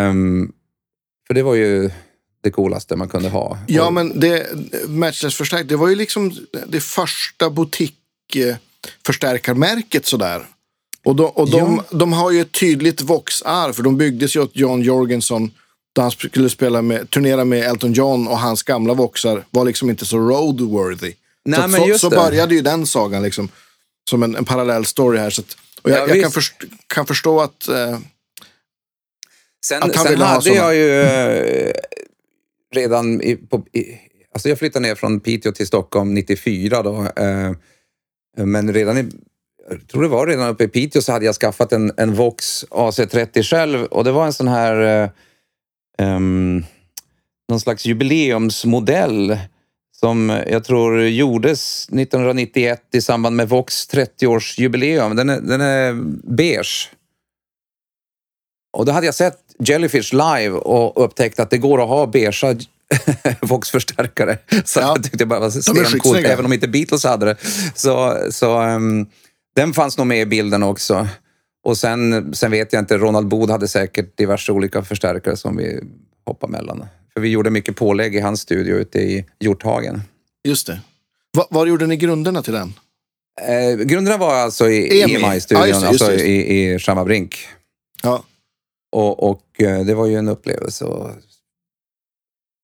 Um, för det var ju det coolaste man kunde ha. Ja, och... men det, Matchless förstärkt, det var ju liksom det första butikförstärkarmärket sådär. Och, de, och de, ja. de har ju ett tydligt Vox-arv, för de byggdes ju åt John Jorgensen då han skulle spela med, turnera med Elton John och hans gamla Voxar var liksom inte så roadworthy. Nej, så, men så, så började ju den sagan liksom, som en, en parallell story här. Så att, och jag, ja, jag kan, först, kan, förstå att eh, Sen, att sen hade jag ju [laughs] eh, redan i, på, i, alltså jag flyttade ner från Piteå till Stockholm 94 då. Eh, men redan i, jag tror det var redan uppe i Piteå så hade jag skaffat en, en Vox AC30 själv och det var en sån här eh, um, någon slags jubileumsmodell som jag tror gjordes 1991 i samband med Vox 30-årsjubileum. Den är, den är beige. Och då hade jag sett Jellyfish live och upptäckt att det går att ha beigea [laughs] Vox-förstärkare. Så ja, jag tyckte det bara var stencoolt, även om inte Beatles hade det. Så, så um, den fanns nog med i bilden också. Och sen, sen vet jag inte, Ronald Bod hade säkert diverse olika förstärkare som vi hoppade mellan. För vi gjorde mycket pålägg i hans studio ute i Hjorthagen. Just det. Va, var gjorde ni grunderna till den? Eh, grunderna var alltså i EMI-studion, e ja, alltså i, i Chammarbrink. Ja. Och, och eh, det var ju en upplevelse. Och,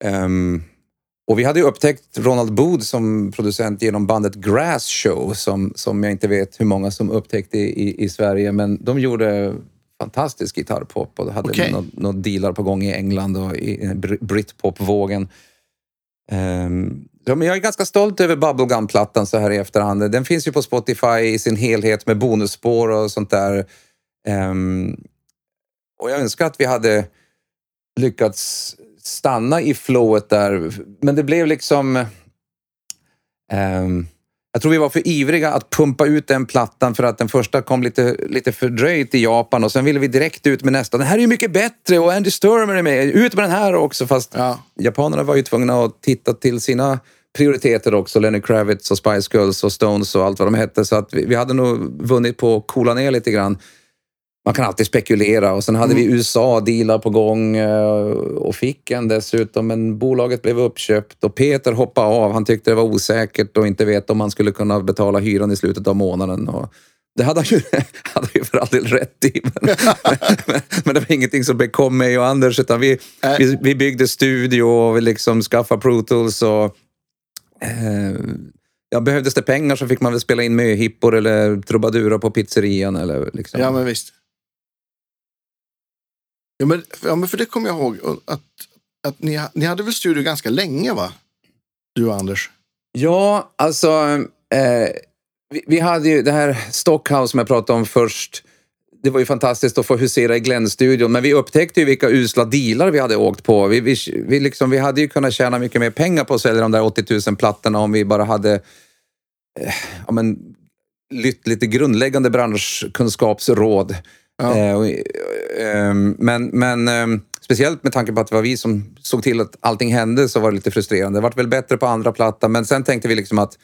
um, och vi hade ju upptäckt Ronald Booth som producent genom bandet Grass Show som, som jag inte vet hur många som upptäckte i, i Sverige, men de gjorde fantastisk gitarrpop och hade okay. några nå dealar på gång i England och i britpop-vågen. Um, ja, men jag är ganska stolt över Bubblegum-plattan så här i efterhand. Den finns ju på Spotify i sin helhet med bonusspår och sånt där. Um, och jag önskar att vi hade lyckats stanna i flowet där. Men det blev liksom... Um, jag tror vi var för ivriga att pumpa ut den plattan för att den första kom lite, lite fördröjt i Japan och sen ville vi direkt ut med nästa. Den här är ju mycket bättre och Andy Sturmer är med. Ut med den här också. Fast ja. japanerna var ju tvungna att titta till sina prioriteter också. Lenny Kravitz och Spice Girls och Stones och allt vad de hette. Så att vi, vi hade nog vunnit på att coola ner lite grann man kan alltid spekulera och sen hade mm. vi USA-dealar på gång eh, och fick en dessutom, men bolaget blev uppköpt och Peter hoppade av. Han tyckte det var osäkert och inte vet om han skulle kunna betala hyran i slutet av månaden. Och det hade han ju, [laughs] hade ju för all del rätt i. Men, men, [laughs] men, det var ingenting som bekom mig och Anders, utan vi, vi, vi, byggde studio och vi liksom skaffade Pro Tools och eh, ja, behövdes det pengar så fick man väl spela in möhippor eller trubadurer på pizzerian. Eller liksom. Ja, men visst. Ja, men, ja, men för det kommer jag ihåg. Att, att ni, ni hade väl studio ganska länge, va? Du och Anders? Ja, alltså... Eh, vi, vi hade ju det här Stockhouse som jag pratade om först. Det var ju fantastiskt att få husera i Glenn-studion, men vi upptäckte ju vilka usla dealar vi hade åkt på. Vi, vi, vi, liksom, vi hade ju kunnat tjäna mycket mer pengar på att sälja de där 80 000 plattorna om vi bara hade eh, ja, men, lytt lite grundläggande branschkunskapsråd. Ja. Eh, eh, men men eh, speciellt med tanke på att det var vi som såg till att allting hände så var det lite frustrerande. Det vart väl bättre på andra plattan, men sen tänkte vi liksom att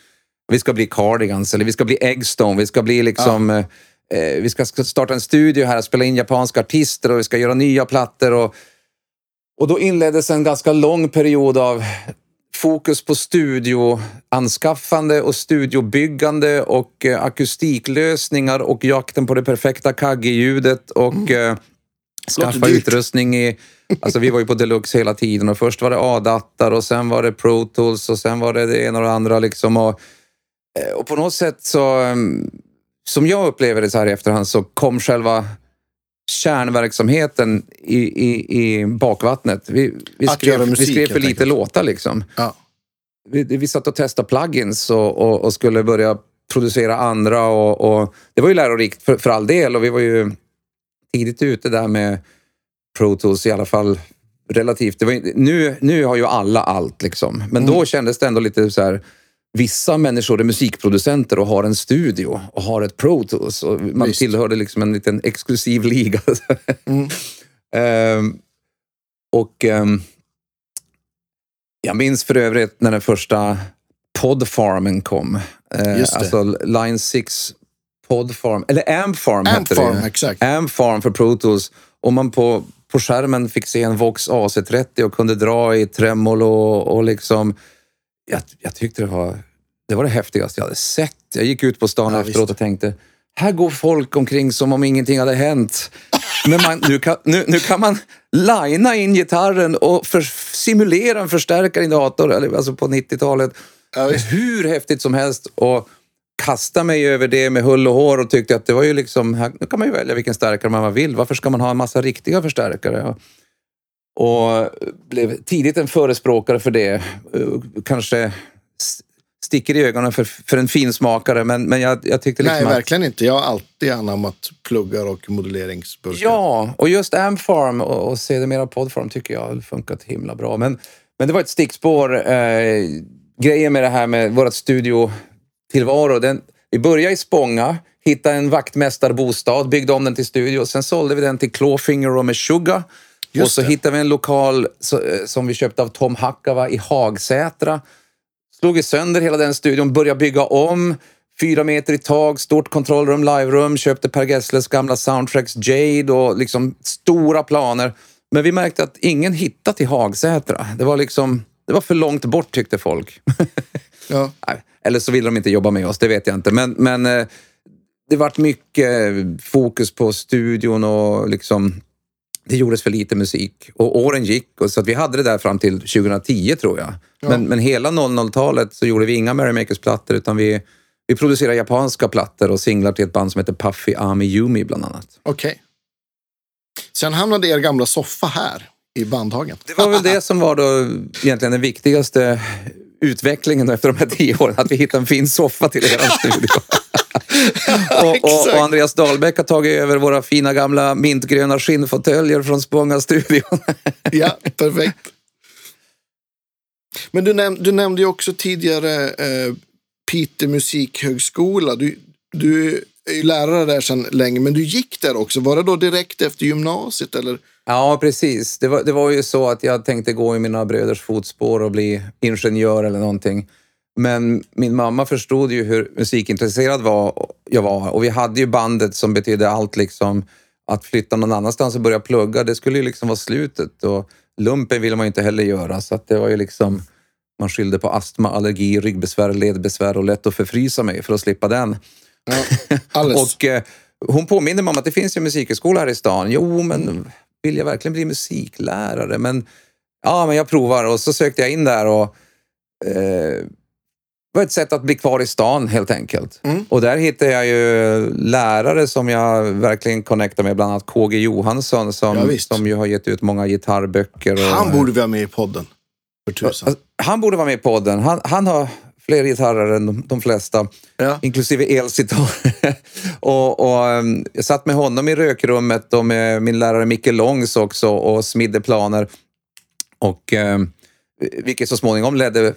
vi ska bli Cardigans eller vi ska bli Eggstone. Vi ska bli liksom... Ja. Eh, vi ska starta en studio här, spela in japanska artister och vi ska göra nya plattor. Och, och då inleddes en ganska lång period av fokus på studioanskaffande och studiobyggande och eh, akustiklösningar och jakten på det perfekta kagge-ljudet och mm. eh, skaffa utrustning i... Alltså vi var ju på deluxe hela tiden och först var det A-dattar och sen var det Pro Tools och sen var det det ena och det andra liksom. Och, eh, och på något sätt så, mm, som jag upplever det så här i efterhand, så kom själva kärnverksamheten i, i, i bakvattnet. Vi, vi, skrev, musik, vi skrev för lite låtar liksom. Ja. Vi, vi satt och testade plugins och, och, och skulle börja producera andra och, och, det var ju lärorikt för, för all del och vi var ju tidigt ute där med Pro Tools i alla fall relativt. Var, nu, nu har ju alla allt liksom, men mm. då kändes det ändå lite så här vissa människor är musikproducenter och har en studio och har ett Pro Tools. Och man Visst. tillhörde liksom en liten exklusiv liga. [laughs] Mm. um, och um, jag minns för övrigt när den första Podfarmen kom. Uh, alltså Line 6 Podfarm, eller Ampfarm hette det. Exakt. Ampfarm för Pro Tools. Och man på, på skärmen fick se en Vox AC30 och kunde dra i tremolo och, och liksom jag, jag tyckte det var, det var det häftigaste jag hade sett. Jag gick ut på stan ja, efteråt visst. och tänkte, här går folk omkring som om ingenting hade hänt. Men man, nu, kan, nu, nu kan man linea in gitarren och för, simulera en förstärkare i dator, alltså på 90-talet. Ja, Hur häftigt som helst. Och kasta mig över det med hull och hår och tyckte att det var ju liksom, här, nu kan man ju välja vilken stärkare man vill. Varför ska man ha en massa riktiga förstärkare? Och blev tidigt en förespråkare för det. Kanske sticker i ögonen för, för en finsmakare, men, men jag, jag tyckte liksom Nej, verkligen inte. Jag har alltid anammat pluggar och modelleringsburkar. Ja, och just Amfarm och, och sedermera Podfarm tycker jag har funkat himla bra. Men, men det var ett stickspår. Eh, grejen med det här med vårt studiotillvaro, den, vi började i Spånga, hittade en vaktmästarbostad, byggde om den till studio. Sen sålde vi den till Clawfinger och Meshuggah Just och så det. hittade vi en lokal eh, som vi köpte av Tom Hackava i Hagsätra. Slog sönder hela den studion, började bygga om. Fyra meter i tag, stort kontrollrum, liverum, köpte Per Gessles gamla soundtracks Jade och liksom stora planer. Men vi märkte att ingen hittade till Hagsätra. Det var liksom, det var för långt bort tyckte folk. [laughs] Ja. Eller så ville de inte jobba med oss, det vet jag inte. Men, men eh, det vart mycket fokus på studion och liksom det gjordes för lite musik och åren gick och så att vi hade det där fram till 2010 tror jag. Ja. Men, men hela 00-talet så gjorde vi inga Merrymakers-plattor utan vi, vi producerade japanska plattor och singlar till ett band som heter Puffy Ami Yumi bland annat. Okej. Okay. Sen hamnade er gamla soffa här i Bandhagen. Det var väl det som var då egentligen den viktigaste utvecklingen efter de här tio åren. Att vi hittade en fin soffa till er studio. Och, [laughs] och, och, Andreas Dahlbäck har tagit över våra fina gamla mintgröna skinnfåtöljer från Spånga-studion. [laughs] ja, perfekt. [laughs] Men du, näm du nämnde ju också tidigare eh, Piteå musikhögskola. Du, du är ju lärare där sedan länge, men du gick där också. Var det då direkt efter gymnasiet? Eller? Ja, precis. Det var, det var ju så att jag tänkte gå i mina bröders fotspår och bli ingenjör eller någonting. Men min mamma förstod ju hur musikintresserad var, jag var och vi hade ju bandet som betydde allt. liksom Att flytta någon annanstans och börja plugga, det skulle ju liksom vara slutet. Och lumpen ville man ju inte heller göra, så att det var ju liksom man skyllde på astma, allergi, ryggbesvär, ledbesvär och lätt att förfrysa mig för att slippa den. Ja, [laughs] och eh, hon påminner mig om att det finns ju musikhögskola här i stan. Jo, men vill jag verkligen bli musiklärare? Men ja, men jag provar och så sökte jag in där och eh, var ett sätt att bli kvar i stan helt enkelt. Mm. Och där hittade jag ju lärare som jag verkligen connectade med, bland annat KG Johansson som, ja, som ju har gett ut många gitarrböcker. Och, han borde vi ha med i podden. För tusan. Han borde vara med i podden. Han, han har fler gitarrer än de, de flesta, ja. inklusive elsitar. [laughs] och, och um, jag satt med honom i rökrummet och med min lärare Micke Långs också och smidde planer. Och, um, vilket så småningom ledde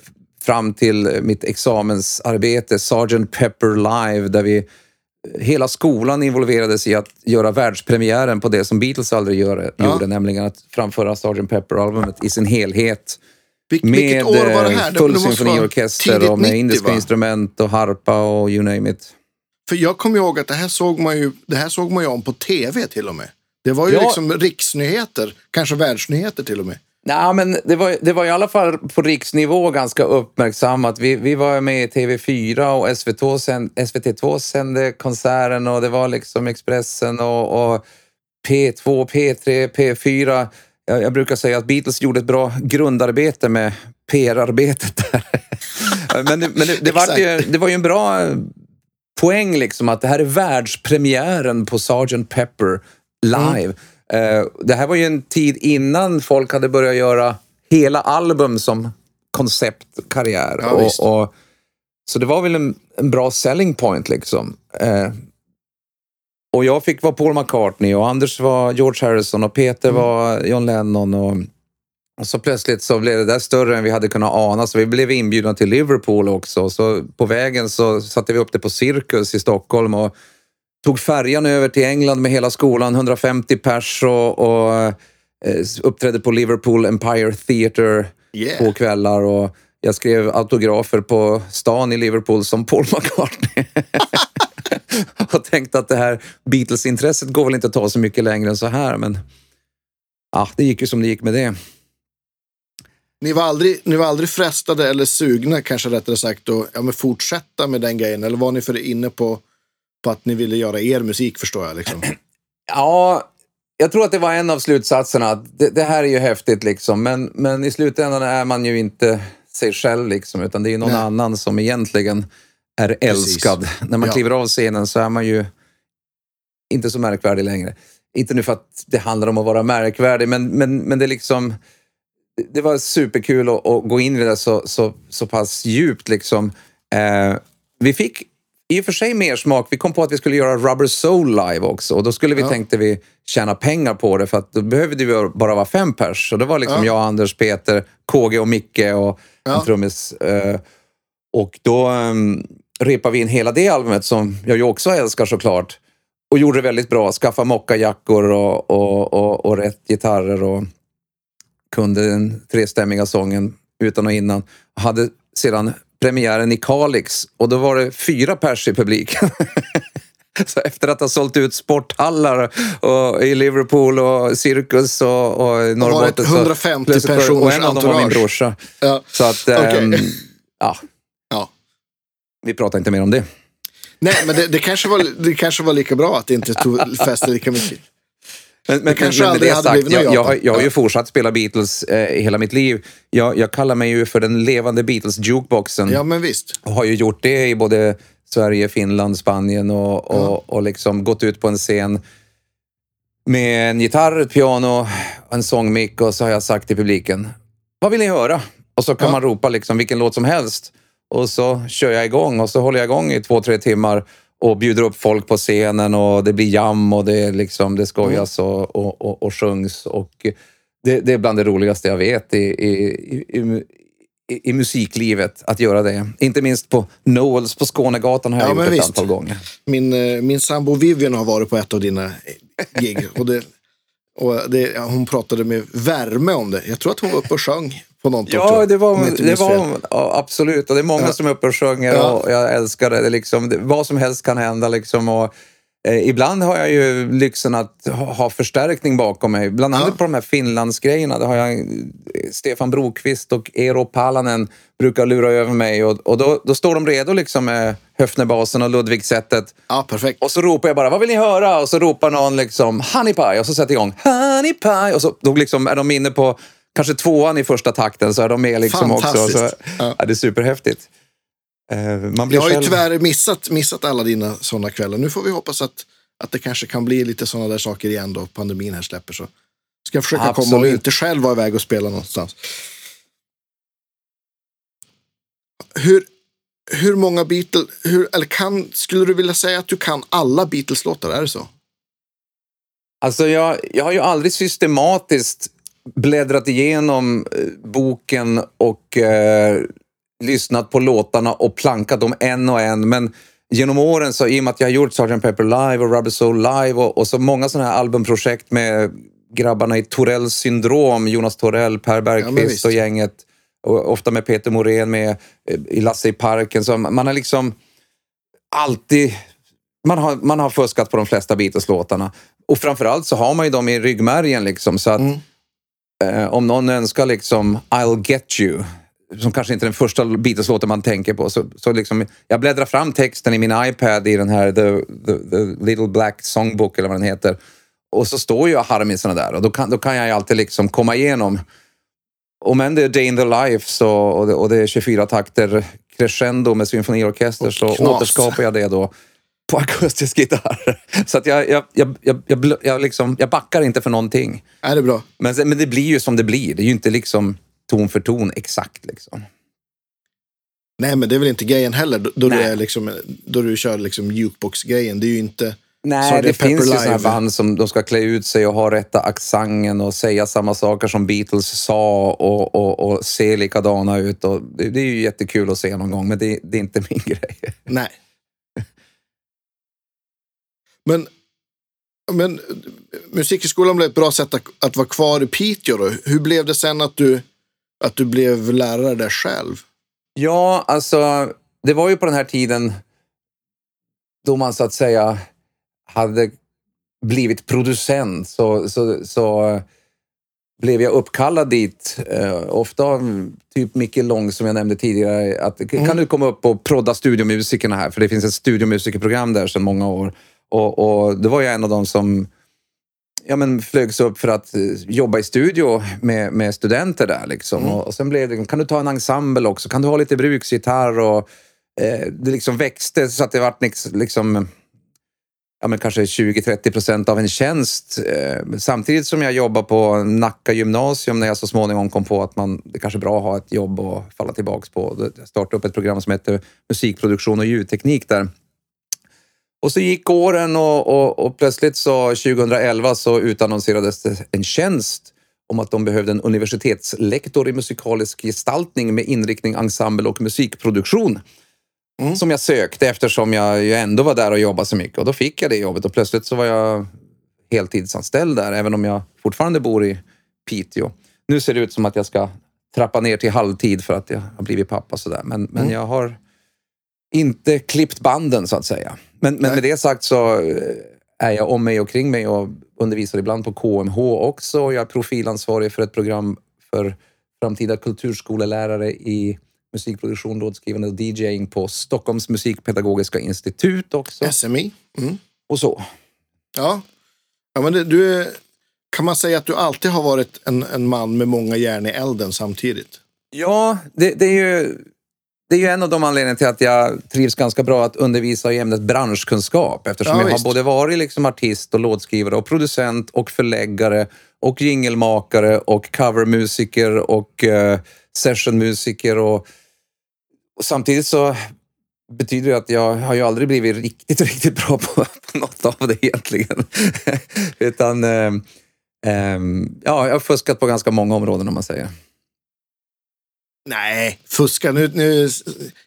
fram till mitt examensarbete, Sgt. Pepper Live, där vi hela skolan involverades i att göra världspremiären på det som Beatles aldrig gör, ja. gjorde, nämligen att framföra Sgt. Pepper-albumet i sin helhet. Vil med vilket år var det här? full symfoniorkester och med 90, indiska va? instrument och harpa och you name it. För jag kommer ihåg att det här såg man ju, det här såg man ju om på tv till och med. Det var ju ja. liksom riksnyheter, kanske världsnyheter till och med. Nej, men det var, det var i alla fall på riksnivå ganska uppmärksammat. Vi, vi var med i TV4 och SVT, sänd, SVT2 sände konserten och det var liksom Expressen och, och P2, P3, P4. Jag, jag, brukar säga att Beatles gjorde ett bra grundarbete med PR-arbetet där. [laughs] men det, men det, det, var ju, det var ju en bra poäng liksom att det här är världspremiären på Sgt. Pepper live. Mm. Eh, det här var ju en tid innan folk hade börjat göra hela album som konceptkarriär. Ja, och, och, så det var väl en, en bra selling point liksom. Eh, och jag fick vara Paul McCartney och Anders var George Harrison och Peter mm. var John Lennon. Och, och, så plötsligt så blev det där större än vi hade kunnat ana, så vi blev inbjudna till Liverpool också. Så på vägen så satte vi upp det på Cirkus i Stockholm och tog färjan över till England med hela skolan, 150 pers och, och eh, uppträdde på Liverpool Empire Theatre yeah. två kvällar. Och jag skrev autografer på stan i Liverpool som Paul [laughs] McCartney. [laughs] och tänkte att det här Beatles-intresset går väl inte att ta så mycket längre än så här, men ja, det gick ju som det gick med det. Ni var aldrig, ni var aldrig frestade eller sugna, kanske rättare sagt, att ja, fortsätta med den grejen? Eller var ni för inne på på att ni ville göra er musik förstår jag. Liksom. [clears throat] Ja, jag tror att det var en av slutsatserna. Det, det, här är ju häftigt liksom, men, men i slutändan är man ju inte sig själv liksom, utan det är någon Nej. annan som egentligen är älskad. Precis. När man ja. kliver av scenen så är man ju inte så märkvärdig längre. Inte nu för att det handlar om att vara märkvärdig, men, men, men det är liksom... Det var superkul att, att gå in i det så, så, så pass djupt. Liksom. Eh, vi fick i och för sig mer smak. Vi kom på att vi skulle göra Rubber Soul live också och då skulle vi, ja. tänkte vi, tjäna pengar på det för att då behövde vi bara vara fem pers. Så det var liksom ja. jag, Anders, Peter, KG och Micke och ja. en trummis. Eh, och då um, repade vi in hela det albumet som jag ju också älskar såklart. Och gjorde det väldigt bra. Skaffa mockajackor och, och, och, och rätt gitarrer och kunde den trestämmiga sången utan och innan. Hade sedan premiären i Kalix och då var det fyra pers i publiken. [laughs] Så efter att ha sålt ut sporthallar och i Liverpool och Cirkus och, och Norrbotten. Det var 150 personers Och en av dem var min brorsa. Ja. Så att, okay. ähm, ja. ja. Vi pratar inte mer om det. Nej, men det, det, kanske var, det kanske var lika bra att det inte tog fäste lika mycket. Men, men, kanske men med det sagt, jag, jag, jag, har ju fortsatt spela Beatles eh, hela mitt liv. Jag, jag, kallar mig ju för den levande Beatles-jukeboxen. Ja, men visst. Och har ju gjort det i både Sverige, Finland, Spanien och, och, ja. och liksom gått ut på en scen med en gitarr, ett piano, en sångmick och så har jag sagt till publiken, vad vill ni höra? Och så kan ja. man ropa liksom vilken låt som helst. Och så kör jag igång och så håller jag igång i två, tre timmar och bjuder upp folk på scenen och det blir jam och det, liksom, det skojas mm. och, och, och, och sjungs. Och det, det, är bland det roligaste jag vet i, i, i, i, musiklivet att göra det. Inte minst på Noels på Skånegatan har jag ja, gjort ett visst. antal gånger. Min, eh, min sambo Vivian har varit på ett av dina gig. och det, och det, hon pratade med värme om det. Jag tror att hon var uppe och sjöng på något Ja, det var, det var ja, absolut. Och det är många ja. som är uppe och sjunger ja. och jag älskar det. det, liksom, det vad som helst kan hända. Liksom, och, eh, ibland har jag ju lyxen att ha, ha förstärkning bakom mig. Bland annat på de här Finlandsgrejerna. Där har jag eh, Stefan Brokvist och Eero Palanen brukar lura över mig. Och, och då, då står de redo liksom med Höfnerbasen och Ludvig-sättet. Ja, perfekt. Och så ropar jag bara, vad vill ni höra? Och så ropar någon liksom, Honey Pie. Och så sätter jag igång, Honey Pie. Och så då liksom är de inne på kanske tvåan i första takten så är de med liksom också. Så, ja. Ja, det är superhäftigt. Uh, man blir jag har själv... ju tyvärr missat, missat alla dina sådana kvällar. Nu får vi hoppas att, att det kanske kan bli lite sådana där saker igen då pandemin här släpper. Så ska jag försöka Absolut. komma och inte själv vara iväg och spela någonstans. Hur, hur många Beatles, hur, eller kan, skulle du vilja säga att du kan alla Beatles-låtar? Är det så? Alltså jag, jag har ju aldrig systematiskt bläddrat igenom eh, boken och eh, lyssnat på låtarna och plankat dem en och en. Men genom åren, så, i och med att jag har gjort Sgt. Pepper live och Rubber Soul live och, och så många sådana här albumprojekt med grabbarna i Torells syndrom, Jonas Torell, Per Bergqvist ja, och gänget. Och ofta med Peter Morén med eh, i Lasse i parken. Så man har liksom alltid man har, man har fuskat på de flesta Beatles-låtarna. Och framförallt så har man ju dem i ryggmärgen. Liksom, så att mm. Eh, om någon önskar liksom I'll get you, som kanske inte är den första Beatles-låten man tänker på, så, så liksom, jag bläddrar fram texten i min iPad i den här The, the, the Little Black Songbook eller vad den heter. Och så står ju harmisarna där och då kan, då kan jag ju alltid liksom komma igenom. Om än det är Day in the Life så, och, det, och det är 24 takter crescendo med symfoniorkester så återskapar jag det då på akustisk gitarr. [laughs] Så att jag, jag, jag, jag, jag, jag, liksom, jag backar inte för någonting. Är det bra? Men, men det blir ju som det blir. Det är ju inte liksom ton för ton exakt. Liksom. Nej, men det är väl inte grejen heller. Då, du, är liksom, då du kör liksom jukebox-grejen. Det är ju inte... Nej, det finns ju sådana band som de ska klä ut sig och ha rätta accenten och säga samma saker som Beatles sa och, och, och se likadana ut. Och det, det, är ju jättekul att se någon gång, men det, det är inte [laughs] min grej. Nej. Men, men musikskolan blev ett bra sätt att, att vara kvar i Piteå. Då. Hur blev det sen att du, att du blev lärare där själv? Ja, alltså det var ju på den här tiden då man så att säga hade blivit producent. Så, så, så blev jag uppkallad dit. Eh, ofta av typ Micke Lång som jag nämnde tidigare. Att, mm. Kan du komma upp och prodda studiomusikerna här? För det finns ett studiomusikerprogram där sedan många år. Och, och det var jag en av dem som ja, men flögs upp för att eh, jobba i studio med, med studenter där. Liksom. Mm. Och, och, sen blev det, kan du ta en ensemble också? Kan du ha lite bruksgitarr? Och, eh, det liksom växte så att det vart liksom, ja, men kanske 20-30 procent av en tjänst. Eh, samtidigt som jag jobbade på Nacka gymnasium när jag så småningom kom på att man, det kanske är bra att ha ett jobb att falla tillbaka på. Jag startade upp ett program som heter Musikproduktion och ljudteknik där och så gick åren och, och, och, plötsligt så 2011 så utannonserades det en tjänst om att de behövde en universitetslektor i musikalisk gestaltning med inriktning ensemble och musikproduktion. Mm. Som jag sökte eftersom jag ju ändå var där och jobbade så mycket. Och då fick jag det jobbet och plötsligt så var jag heltidsanställd där, även om jag fortfarande bor i Piteå. Nu ser det ut som att jag ska trappa ner till halvtid för att jag har blivit pappa sådär. Men, mm. men jag har inte klippt banden så att säga. Men, men med det sagt så eh, är jag om mig och kring mig och undervisar ibland på KMH också. Jag är profilansvarig för ett program för framtida kulturskolelärare i musikproduktion, låtskrivande och DJing på Stockholms musikpedagogiska institut också. SMI. Mm. Och så. Ja, ja men det, du är, kan man säga att du alltid har varit en, en man med många järn i elden samtidigt? Ja, det, det är ju det är ju en av de anledningarna till att jag trivs ganska bra att undervisa i ämnet branschkunskap eftersom ja, jag har både varit liksom artist och låtskrivare och producent och förläggare och jingelmakare och covermusiker och uh, sessionmusiker och, och samtidigt så betyder det att jag har ju aldrig blivit riktigt, [laughs] riktigt bra på, på något av det egentligen. [laughs] Utan um, um, ja, jag har fuskat på ganska många områden om man säger. Nej, fuska. Nu, nu,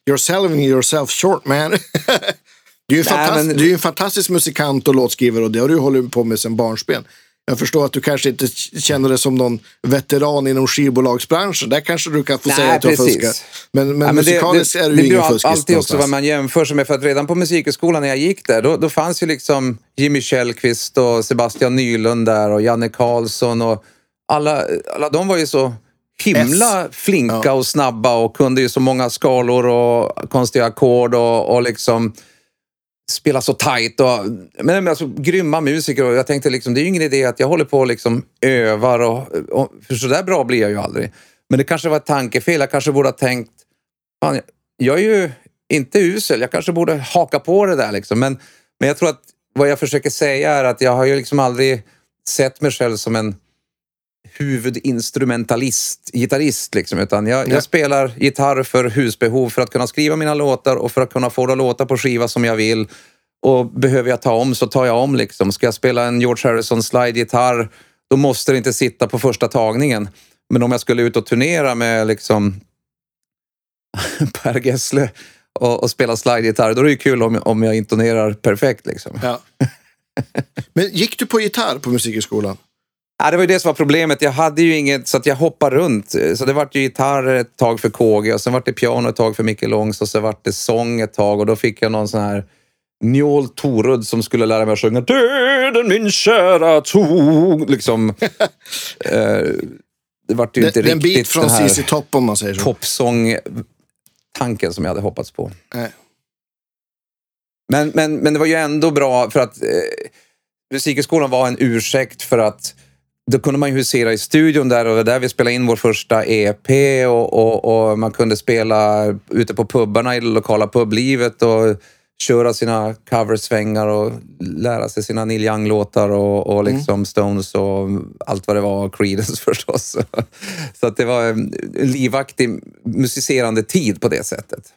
you're selling yourself short man. [laughs] du, är ju Nej, men... du är en fantastisk musikant och låtskrivare och det har du hållit på med sedan barnsben. Jag förstår att du kanske inte känner dig som någon veteran inom skivbolagsbranschen. Där kanske du kan få Nej, säga att du har fuskat. Men, men, ja, men musikaliskt det, det, är du ju ingen fuskis alltid också vad man jämför sig med. För att redan på Musikhögskolan när jag gick där, då, då fanns ju liksom Jimmy Källqvist och Sebastian Nylund där och Janne Karlsson och alla, alla de var ju så himla S. flinka ja. och snabba och kunde ju så många skalor och konstiga ackord och, och liksom spela så tajt. Och, men alltså, grymma musiker och jag tänkte liksom, det är ju ingen idé att jag håller på och liksom övar och, och för så där bra blir jag ju aldrig. Men det kanske var ett tankefel. Jag kanske borde ha tänkt, fan, jag är ju inte usel. Jag kanske borde haka på det där liksom. Men, men jag tror att vad jag försöker säga är att jag har ju liksom aldrig sett mig själv som en huvudinstrumentalist, gitarrist liksom, utan jag, ja. jag, spelar gitarr för husbehov, för att kunna skriva mina låtar och för att kunna få det att låta på skiva som jag vill. Och behöver jag ta om så tar jag om liksom. Ska jag spela en George Harrison slide-gitarr, då måste det inte sitta på första tagningen. Men om jag skulle ut och turnera med liksom [laughs] Per Gessle och, och spela slide-gitarr, då är det kul om, om jag intonerar perfekt. Liksom. Ja. [laughs] Men gick du på gitarr på musikhögskolan? Ja, det var ju det som var problemet. Jag hade ju inget, så att jag hoppade runt. Så det vart ju gitarr ett tag för KG och sen vart det piano ett tag för Micke Långs och sen vart det sång ett tag och då fick jag någon sån här Njål Torud som skulle lära mig att sjunga Döden min kära tog. Liksom, [laughs] eh, det vart ju inte det riktigt en bit från CC Topp om man säger så. Popsång-tanken som jag hade hoppats på. Nej. Men, men, men det var ju ändå bra för att eh, Musikhögskolan var en ursäkt för att då kunde man ju husera i studion där och det var där vi spelade in vår första EP och, och, och, man kunde spela ute på pubbarna i det lokala publivet och köra sina coversvängar och lära sig sina Neil Young-låtar och, och mm. liksom mm. Stones och allt vad det var, Creedence [laughs] förstås. Så att det var en livaktig musicerande tid på det sättet.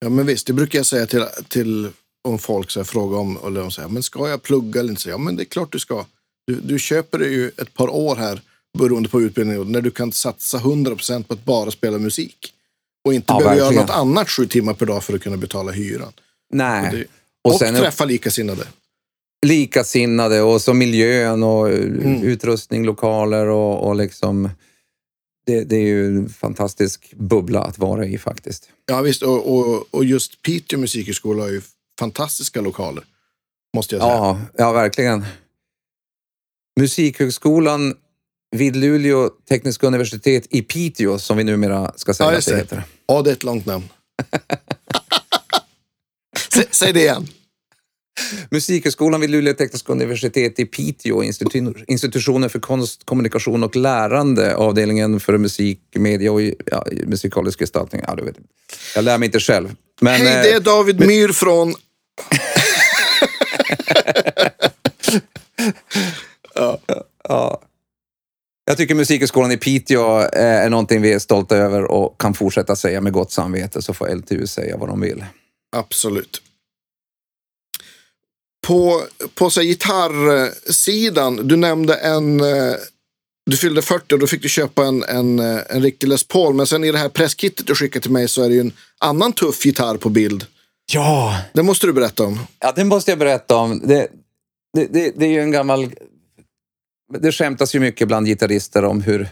Ja men visst, det brukar jag säga till, till om folk så frågar om, och de säger, men ska jag plugga eller inte? Ja men det är klart du ska. Du, du köper det ju ett par år här beroende på utbildningen när du kan satsa 100% på att bara spela musik. Och inte ja, behöva göra något annat sju timmar per dag för att kunna betala hyran. Nej. Och, det, och, och sen, träffa likasinnade. Likasinnade och så miljön och mm. utrustning, lokaler och, och liksom... Det, det, är ju en fantastisk bubbla att vara i faktiskt. Ja visst, och, och, och just Piteå musikhögskola har ju fantastiska lokaler. Måste jag säga. Ja, ja verkligen. Musikhögskolan vid Luleå tekniska universitet i Piteå, som vi numera ska säga ja, att det heter. Ja, det är ett långt namn. [laughs] Säg det igen. Musikhögskolan vid Luleå tekniska universitet i Piteå, institutionen för konst, kommunikation och lärande, avdelningen för musik, media och ja, musikalisk gestaltning. Ja, du vet. Jag lär mig inte själv. Men, Hej, det är eh, David men... Myr från... [laughs] [laughs] ja. ja. Jag tycker Musikhögskolan i Piteå är någonting vi är stolta över och kan fortsätta säga med gott samvete, så får LTU säga vad de vill. Absolut. På, på så gitarrsidan, du nämnde en... Eh, du fyllde 40 och då fick du köpa en, en, eh, en riktig Les Paul. Men sen i det här presskittet du skickade till mig så är det ju en annan tuff gitarr på bild. Ja! Det måste du berätta om. Ja, det måste jag berätta om. Det, det, det, det är ju en gammal... Det skämtas ju mycket bland gitarrister om hur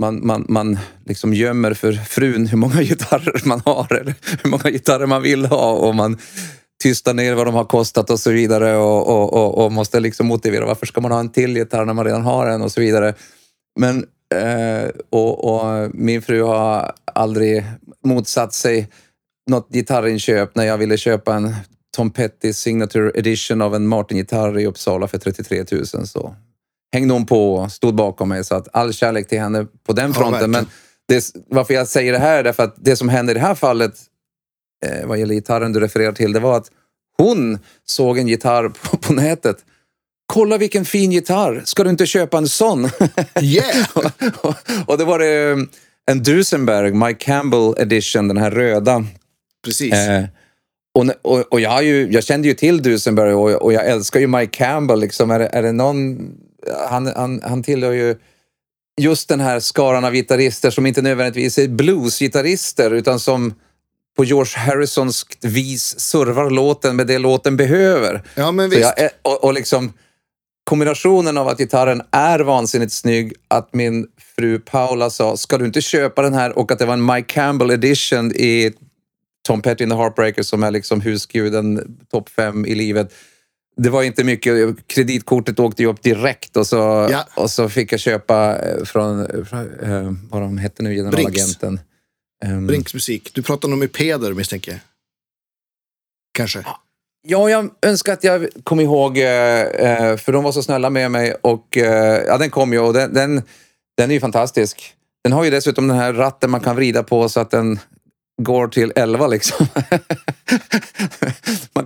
man, man, man liksom gömmer för frun hur många [laughs] gitarrer man har eller hur många gitarrer man vill ha och man tystar ner vad de har kostat och så vidare och, och, och, och måste liksom motivera varför ska man ha en till gitarr när man redan har en och så vidare. Men eh, och, och, min fru har aldrig motsatt sig något gitarrinköp när jag ville köpa en Tom Petty Signature Edition av en Martin-gitarr i Uppsala för 33 000 så hängde hon på och stod bakom mig. Så att all kärlek till henne på den fronten. Ja, Men det, varför jag säger det här är därför att det som hände i det här fallet eh, vad gäller gitarren du refererar till, det var att hon såg en gitarr på, [laughs] på nätet. Kolla vilken fin gitarr! Ska du inte köpa en sån? Yeah! och, [laughs] och, och det var det eh, en Duesenberg, Mike Campbell edition, den här röda. Precis. Eh, och, och, och jag, ju, jag, kände ju till Duesenberg och, och jag älskar ju Mike Campbell. Liksom. Är, är det någon han, han, han tillhör ju just den här skaran av gitarrister som inte nödvändigtvis är bluesgitarrister utan som på George Harrisons vis servar låten med det låten behöver. Ja, men visst. Jag, och, och liksom kombinationen av att gitarren är vansinnigt snygg, att min fru Paula sa “ska du inte köpa den här” och att det var en Mike Campbell edition i Tom Petty and the Heartbreakers som är liksom husguden, topp fem i livet det var inte mycket. Kreditkortet åkte ju upp direkt och så, ja. och så fick jag köpa eh, från, från äh, vad de hette nu, generalagenten. Um, Brinks musik. Du pratar om Ipeder misstänker jag. Kanske? Ja, jag önskar att jag kom ihåg, äh, för de var så snälla med mig och äh, ja, den kom ju och den, den, den är ju fantastisk. Den har ju dessutom den här ratten man kan vrida på så att den går till 11 liksom. [laughs]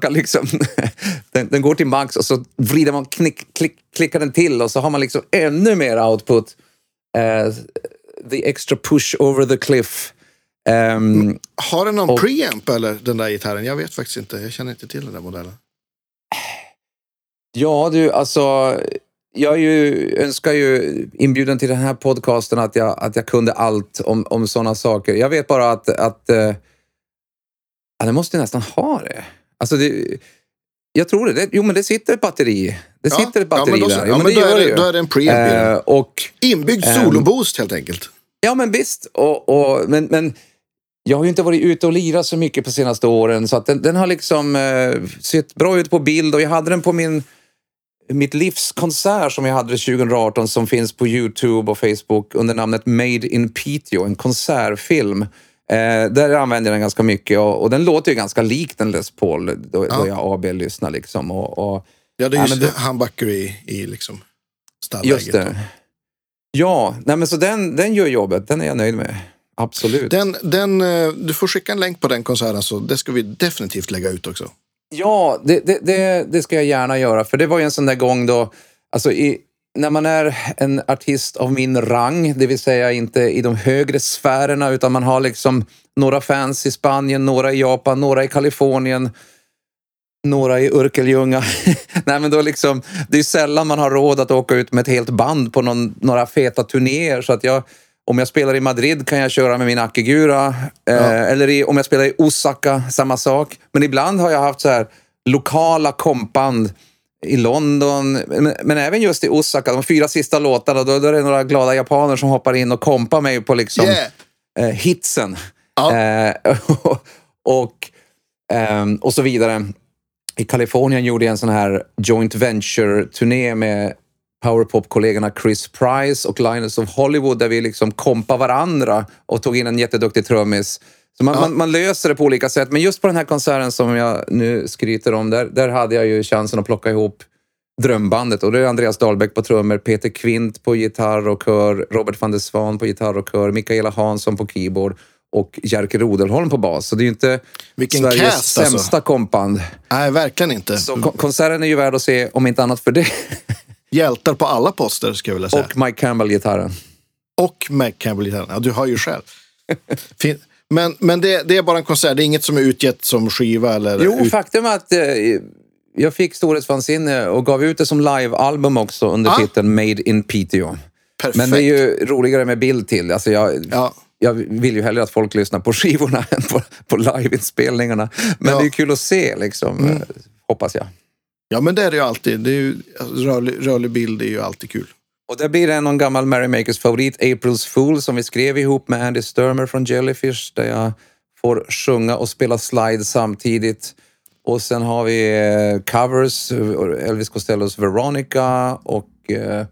kan liksom [laughs] den, den, går till max och så vrider man, knick, klick, klickar den till och så har man liksom ännu mer output. Uh, the extra push over the cliff. Um, har den någon och, preamp eller den där gitarren? Jag vet faktiskt inte. Jag känner inte till den där modellen. Ja, du, alltså. Jag ju, önskar ju inbjuden till den här podcasten att jag, att jag kunde allt om, om sådana saker. Jag vet bara att, att uh, ja, den måste nästan ha det. Alltså det, jag tror det. det. Jo, men det sitter ett batteri. Det ja, sitter ett batteri ja, där. Jo, men, men då, är det, då är det en preamp. Uh, och, Inbyggd um, soloboost helt enkelt. Ja, men visst. Och, och, men, men jag har ju inte varit ute och lirat så mycket på senaste åren så att den, den har liksom eh, sett bra ut på bild och jag hade den på min mitt livs konsert som jag hade 2018 som finns på Youtube och Facebook under namnet Made in Piteå, en konsertfilm. Eh, där använder jag den ganska mycket och, och, den låter ju ganska lik den Les Paul då, ja. då jag AB-lyssnar. Liksom, och, och, ja, det är ju ja, handbacker i, i liksom stallläget. Just det. Ja, nej, men så den, den gör jobbet. Den är jag nöjd med. Absolut. Den, den, eh, du får skicka en länk på den konserten så det ska vi definitivt lägga ut också. Ja, det, det, det, det ska jag gärna göra. För det var ju en sån där gång då, alltså i, när man är en artist av min rang, det vill säga inte i de högre sfärerna utan man har liksom några fans i Spanien, några i Japan, några i Kalifornien, några i Örkelljunga. [laughs] Nej, men då liksom, det är sällan man har råd att åka ut med ett helt band på någon, några feta turnéer. Så att jag, om jag spelar i Madrid kan jag köra med min Akigura. Eh, ja. eller i, om jag spelar i Osaka, samma sak. Men ibland har jag haft så här lokala kompband i London, men, men, även just i Osaka, de fyra sista låtarna, då, då är det några glada japaner som hoppar in och kompar mig på liksom yeah. eh, hitsen. Ja. Eh, [laughs] och, eh, och så vidare i Kalifornien gjorde jag en sån här joint venture-turné med powerpop-kollegorna Chris Price och Linus of Hollywood där vi liksom kompade varandra och tog in en jätteduktig trummis. Så man, ja. man, man, löser det på olika sätt. Men just på den här konserten som jag nu skryter om, där, där hade jag ju chansen att plocka ihop drömbandet. Och det är Andreas Dahlbäck på trummor, Peter Kvint på gitarr och kör, Robert van der Svan på gitarr och kör, Mikaela Hansson på keyboard och Jerker Rodelholm på bas. Så det är ju inte Vilken Sveriges cast, alltså. sämsta alltså. kompband. Nej, verkligen inte. Så konserten är ju värd att se, om inte annat för det. [laughs] Hjältar på alla poster, skulle jag vilja säga. Och Mike Campbell-gitarren. Och Mike Campbell-gitarren. Ja, du har ju själv. [laughs] men men det, det, är bara en konsert, det är inget som är utgett som skiva? Eller jo, ut... faktum är att eh, jag fick storhetsvansinne och gav ut det som live-album också under ah. titeln Made in Piteå. Perfekt. Men det är ju roligare med bild till. Alltså jag, ja jag vill ju hellre att folk lyssnar på [laughs] skivorna än på, på liveinspelningarna. Men ja. det är kul att se, liksom, mm. hoppas jag. Ja, men det är det ju alltid. Det är ju, alltså, rörlig, rörlig bild är ju alltid kul. Och där blir det någon gammal Mary Makers favorit, April's Fool, som vi skrev ihop med Andy Sturmer från Jellyfish, där jag får sjunga och spela slide samtidigt. Och sen har vi eh, covers, Elvis Costellos Veronica och eh,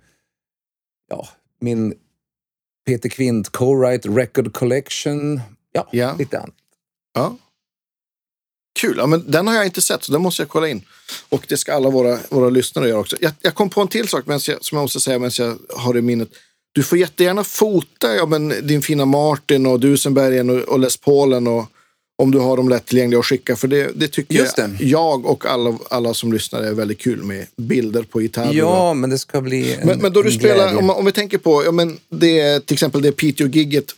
ja, min Peter Kvint Co-Write Record Collection. Ja, ja. lite annat. Ja. Kul, ja, men den har jag inte sett så den måste jag kolla in. Och det ska alla våra, våra lyssnare göra också. Jag, jag kom på en till sak jag, som jag måste säga medan jag har det i minnet. Du får jättegärna fota ja, men din fina Martin och Dusenbergen och, och Les Paulen och om du har dem lättillgängliga att skicka. För det, det tycker Just jag, det. jag och alla, alla som lyssnar är väldigt kul med bilder på gitarrer. Ja, men det ska bli en Men, men då du spelar, om, om, vi tänker på, ja, men det, till exempel det Piteå-gigget.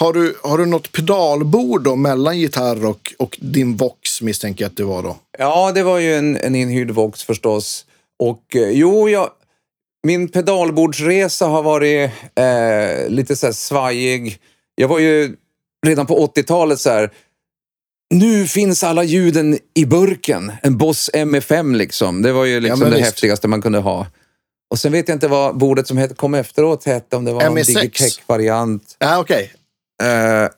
Har du, har du något pedalbord då mellan gitarr och, och din Vox misstänker jag att det var då? Ja, det var ju en, en inhyrd Vox förstås. Och eh, jo, jag, min pedalbordsresa har varit eh, lite så här svajig. Jag var ju redan på 80-talet så här, nu finns alla ljuden i burken. En Boss MFM liksom. Det var ju liksom ja, det visst. häftigaste man kunde ha. Och sen vet jag inte vad bordet som kom efteråt hette, om det var ME6. någon Digitech-variant. Ja, okej. Eh,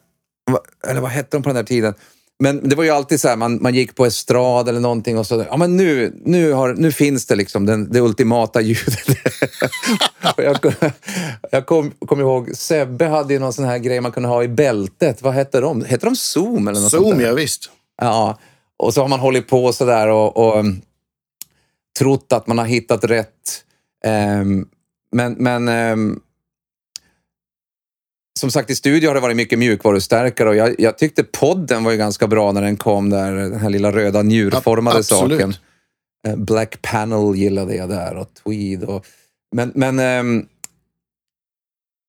eller vad hette de på den där tiden? Men det var ju alltid så här, man, man gick på estrad eller någonting och så, ja men nu, nu, har, nu finns det liksom den, det ultimata ljudet. [laughs] jag jag kommer kom ihåg, Sebbe hade ju någon sån här grej man kunde ha i bältet. Vad hette de? Hette de Zoom eller något Zoom, sånt ja visst. Ja, och så har man hållit på sådär och, och um, trott att man har hittat rätt. Um, men men um, som sagt, i studio har det varit mycket mjukvarustärkare och jag, jag, tyckte podden var ju ganska bra när den kom där, den här lilla röda njurformade Absolut. saken. Eh, Black Panel gillade jag där och Tweed. Och, men men um,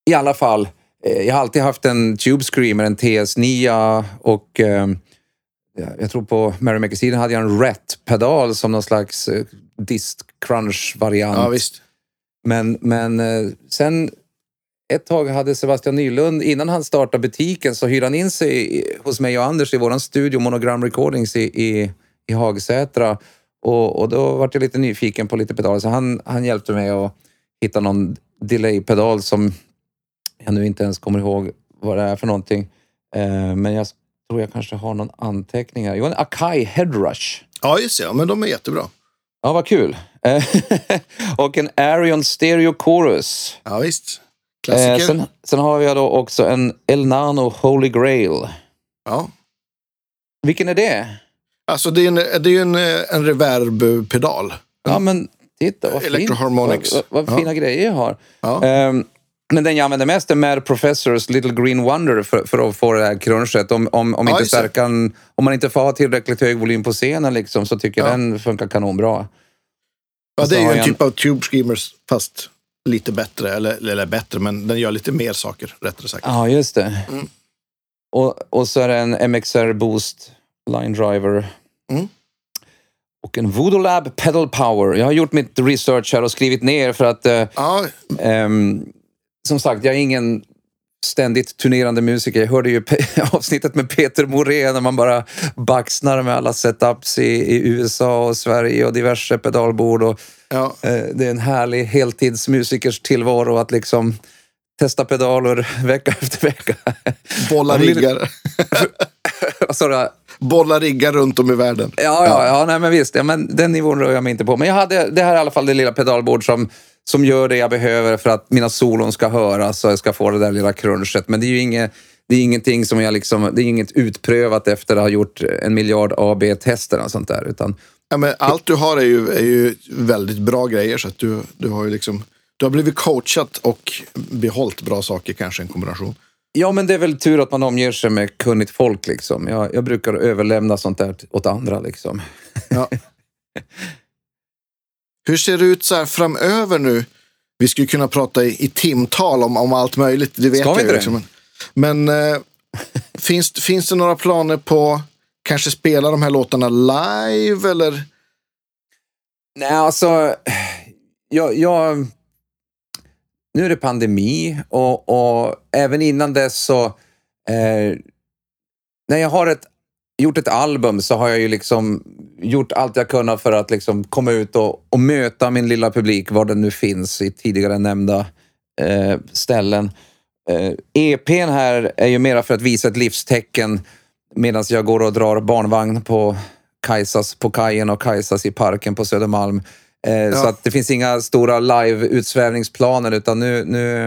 i alla fall, eh, jag har alltid haft en Tube Screamer, en TS9 och eh, jag tror på Merrymaker-sidan hade jag en Ret-pedal som någon slags eh, dist crunch-variant. Ja, visst. Men, men eh, sen ett tag hade Sebastian Nylund, innan han startade butiken, så hyrde han in sig hos mig och Anders i vår studio Monogram Recordings i, i, i Hagsätra. Och, och då var jag lite nyfiken på lite pedaler, så han, han hjälpte mig att hitta någon delay-pedal som jag nu inte ens kommer ihåg vad det är för någonting. Eh, men jag tror jag kanske har någon anteckning här. Jo, en Akai Headrush. Ja, just det. Men de är jättebra. Ja, vad kul. [laughs] och en Arion Stereo Chorus. Ja, visst. Klassiker. Eh, sen, sen, har jag då också en El Nano Holy Grail. Ja. Vilken är det? Alltså det är, en, det är en, en reverb-pedal. Ja, men titta vad fint. Electroharmonics. Vad, vad, vad fina ja. grejer jag har. Ja. Um, men den jag använder mest är Mad Professors Little Green Wonder för, för att få det här crunget. Om, om, om, inte stärkan, om man inte får ha tillräckligt hög volym på scenen liksom, så tycker jag den funkar kanonbra. Ja, det är ju en typ av Tube Screamers fast lite bättre, eller, eller bättre, men den gör lite mer saker rättare sagt. Ja, just det. Mm. Och, och så är det en MXR Boost Line Driver. Mm. Och en Voodoo Lab Pedal Power. Jag har gjort mitt research här och skrivit ner för att... Uh, ja. um, som sagt, jag är ingen ständigt turnerande musiker. Jag hörde ju [laughs] avsnittet med Peter Moré när man bara baxnar med alla setups i, i USA och Sverige och diverse pedalbord. Och, ja. eh, det är en härlig heltidsmusikers tillvaro att liksom testa pedaler [laughs] vecka efter vecka. Bolla riggar. [laughs] Vad sa du? Bolla riggar runt om i världen. Ja, ja, ja nej, men visst. Ja, men den nivån rör jag mig inte på. Men jag hade, det här är i alla fall det lilla pedalbord som som gör det jag behöver för att mina solon ska höras och jag ska få det där lilla crunchet. Men det är ju inget, det är ingenting som jag liksom, det är inget utprövat efter att ha gjort en miljard AB-tester och sånt där. Utan... Ja, men allt du har är ju, är ju väldigt bra grejer så att du, du har ju liksom du har blivit coachat och behållit bra saker, kanske en kombination. Ja, men det är väl tur att man omger sig med kunnigt folk. Liksom. Jag, jag brukar överlämna sånt där åt andra. Liksom. Ja. [laughs] Hur ser det ut så här framöver nu? Vi skulle kunna prata i, i timtal om, om allt möjligt. Det vet Ska jag vi inte liksom. Men, men äh, finns, finns det några planer på kanske spela de här låtarna live eller? Nej, alltså. Jag, jag, nu är det pandemi och, och även innan dess så. Eh, när jag har ett gjort ett album så har jag ju liksom gjort allt jag kunnat för att liksom komma ut och, och möta min lilla publik var den nu finns i tidigare nämnda eh, ställen. Eh, EPn här är ju mera för att visa ett livstecken medan jag går och drar barnvagn på Kajsas på kajen och Kajsas i parken på Södermalm. Eh, ja. Så att det finns inga stora live-utsvävningsplaner utan nu, nu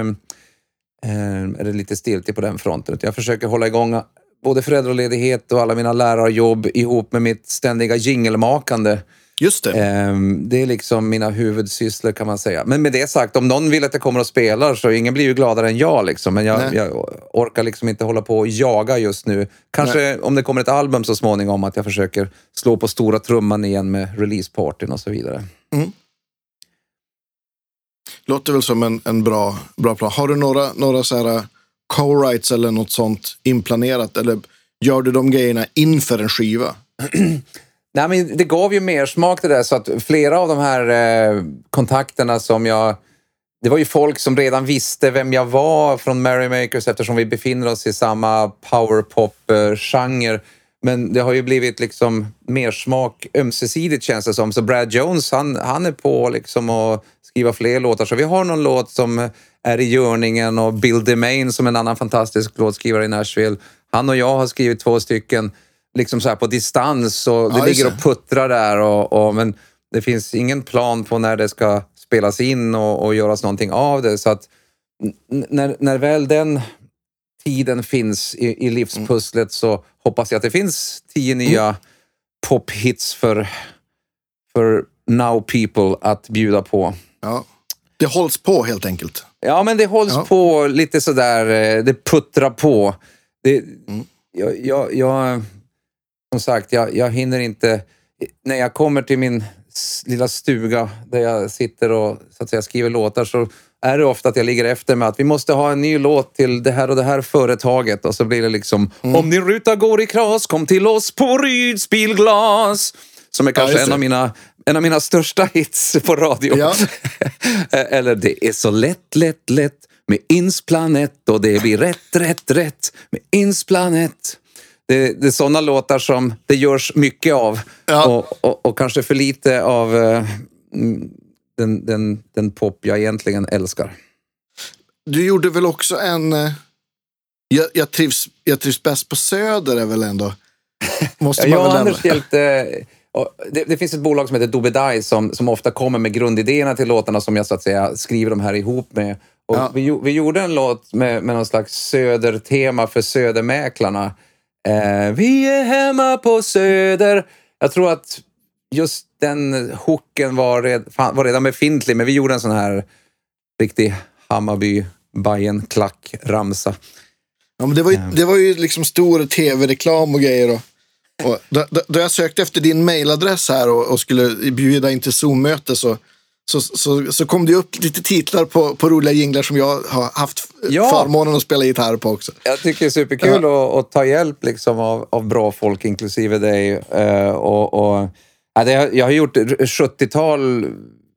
eh, är det lite stiltje på den fronten. Jag försöker hålla igång både föräldraledighet och alla mina lärarjobb ihop med mitt ständiga jingelmakande. Just det. Ehm, det är liksom mina huvudsysslor kan man säga. Men med det sagt, om någon vill att jag kommer och spelar så ingen blir ju gladare än jag. Liksom. Men jag, jag orkar liksom inte hålla på och jaga just nu. Kanske Nej. om det kommer ett album så småningom att jag försöker slå på stora trumman igen med releasepartyn och så vidare. Mm. Låter väl som en, en bra, bra plan. Har du några, några så här co-writes eller något sånt inplanerat? Eller gör du de grejerna inför en skiva? [clears throat] Nej, men det gav ju mer smak det där så att flera av de här eh, kontakterna som jag... Det var ju folk som redan visste vem jag var från Merrymakers eftersom vi befinner oss i samma powerpop-genre. Eh, men det har ju blivit liksom mer smak ömsesidigt känns det som. Så Brad Jones, han, han är på liksom att skriva fler låtar. Så vi har någon låt som är i görningen och Bill DeMain som är en annan fantastisk låtskrivare i Nashville. Han och jag har skrivit två stycken liksom så här på distans och det ja, ligger och puttrar där. Och, och, men det finns ingen plan på när det ska spelas in och, och göras någonting av det. Så att när, när väl den tiden finns i, i livspusslet mm. så hoppas jag att det finns tio nya mm. pophits för, för now people att bjuda på. Ja. Det hålls på helt enkelt. Ja, men det hålls ja. på lite sådär. Eh, det puttrar på. Det, mm. jag, jag, jag, som sagt, jag, jag hinner inte... När jag kommer till min lilla stuga där jag sitter och så att säga, skriver låtar så är det ofta att jag ligger efter med att vi måste ha en ny låt till det här och det här företaget. Och så blir det liksom, mm. om din ruta går i kras, kom till oss på Ryds bilglas. Som är kanske ja, en, av mina, en av mina största hits på radio. Ja. [laughs] Eller det är så lätt, lätt, lätt med Insplanet och det blir rätt, rätt, rätt med Insplanet. Det, det är sådana låtar som det görs mycket av ja. och, och, och, kanske för lite av uh, den, den, den pop jag egentligen älskar. Du gjorde väl också en... Uh, jag, jag, trivs, jag trivs bäst på Söder är väl ändå... [laughs] Måste man ja, väl Anders Hjälte... Det, det, finns ett bolag som heter Dobedai som, som ofta kommer med grundidéerna till låtarna som jag så att säga skriver de här ihop med. Och ja. vi, vi gjorde en låt med, med någon slags södertema för Södermäklarna. Eh, vi är hemma på Söder. Jag tror att just den hooken var, red, var redan befintlig, men vi gjorde en sån här riktig Hammarby Bajen klack ramsa Ja, men det, var ju, det var ju liksom stor tv-reklam och grejer. Och, och då, då, jag sökte efter din mailadress här och, och skulle bjuda in till Zoom-möte så, så, så, så, kom det upp lite titlar på, på roliga jinglar som jag har haft ja. förmånen att spela gitarr på också. Jag tycker det är superkul ja. att, att, ta hjälp liksom av, av bra folk, inklusive dig. Uh, och, och, ja, det, jag har gjort 70-tal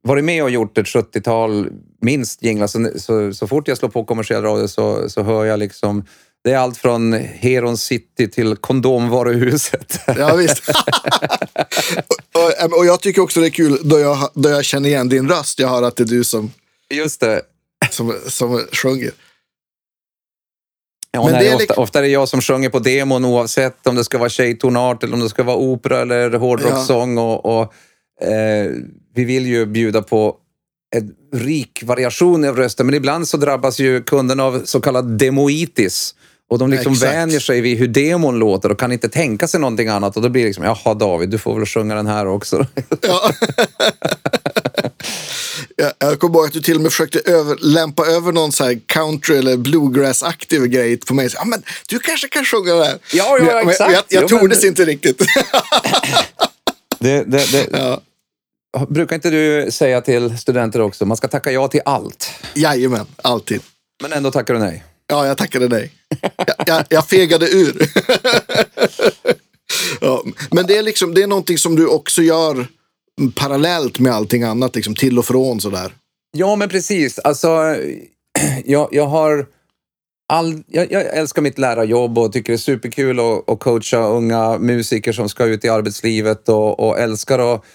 varit med och gjort ett 70-tal minst jinglar. Så, så, så, fort jag slår på kommersiell radio så, så hör jag liksom det är allt från Heron City till kondomvaruhuset. Ja, visst. [laughs] och, och, jag tycker också det är kul då jag, då jag känner igen din röst. Jag hör att det är du som, Just det. som, som sjunger. Ja, Men nej, det är ofta, liksom... ofta är det jag som sjunger på demon oavsett om det ska vara tjejtonart eller om det ska vara opera eller hårdrocksång. Ja. Och, och eh, vi vill ju bjuda på en rik variation av rösten, men ibland så drabbas ju kunden av så kallad demoitis. Och de liksom Exakt. vänjer sig vid hur demon låter och kan inte tänka sig någonting annat. Och då blir det liksom, jaha David, du får väl sjunga den här också. Ja. [laughs] jag, jag kommer ihåg att du till och med försökte över, lämpa över någon så country eller bluegrass-aktiv grej på mig. Så, ja, men du kanske kan sjunga det här. Ja, ja exakt. Men jag, jag, jag tordes men... inte riktigt. [laughs] det, det, det... Ja. Brukar inte du säga till studenter också, man ska tacka ja till allt? Jajamän, alltid. Men ändå tackar du nej? Ja, jag tackade nej. Jag, jag, jag fegade ur. [laughs] ja, men det är, liksom, det är någonting som du också gör parallellt med allting annat, liksom till och från sådär. Ja, men precis. Alltså, [clears throat] jag, jag har... All, jag, jag, älskar mitt lärarjobb och tycker det är superkul att, att coacha unga musiker som ska ut i arbetslivet och, och älskar att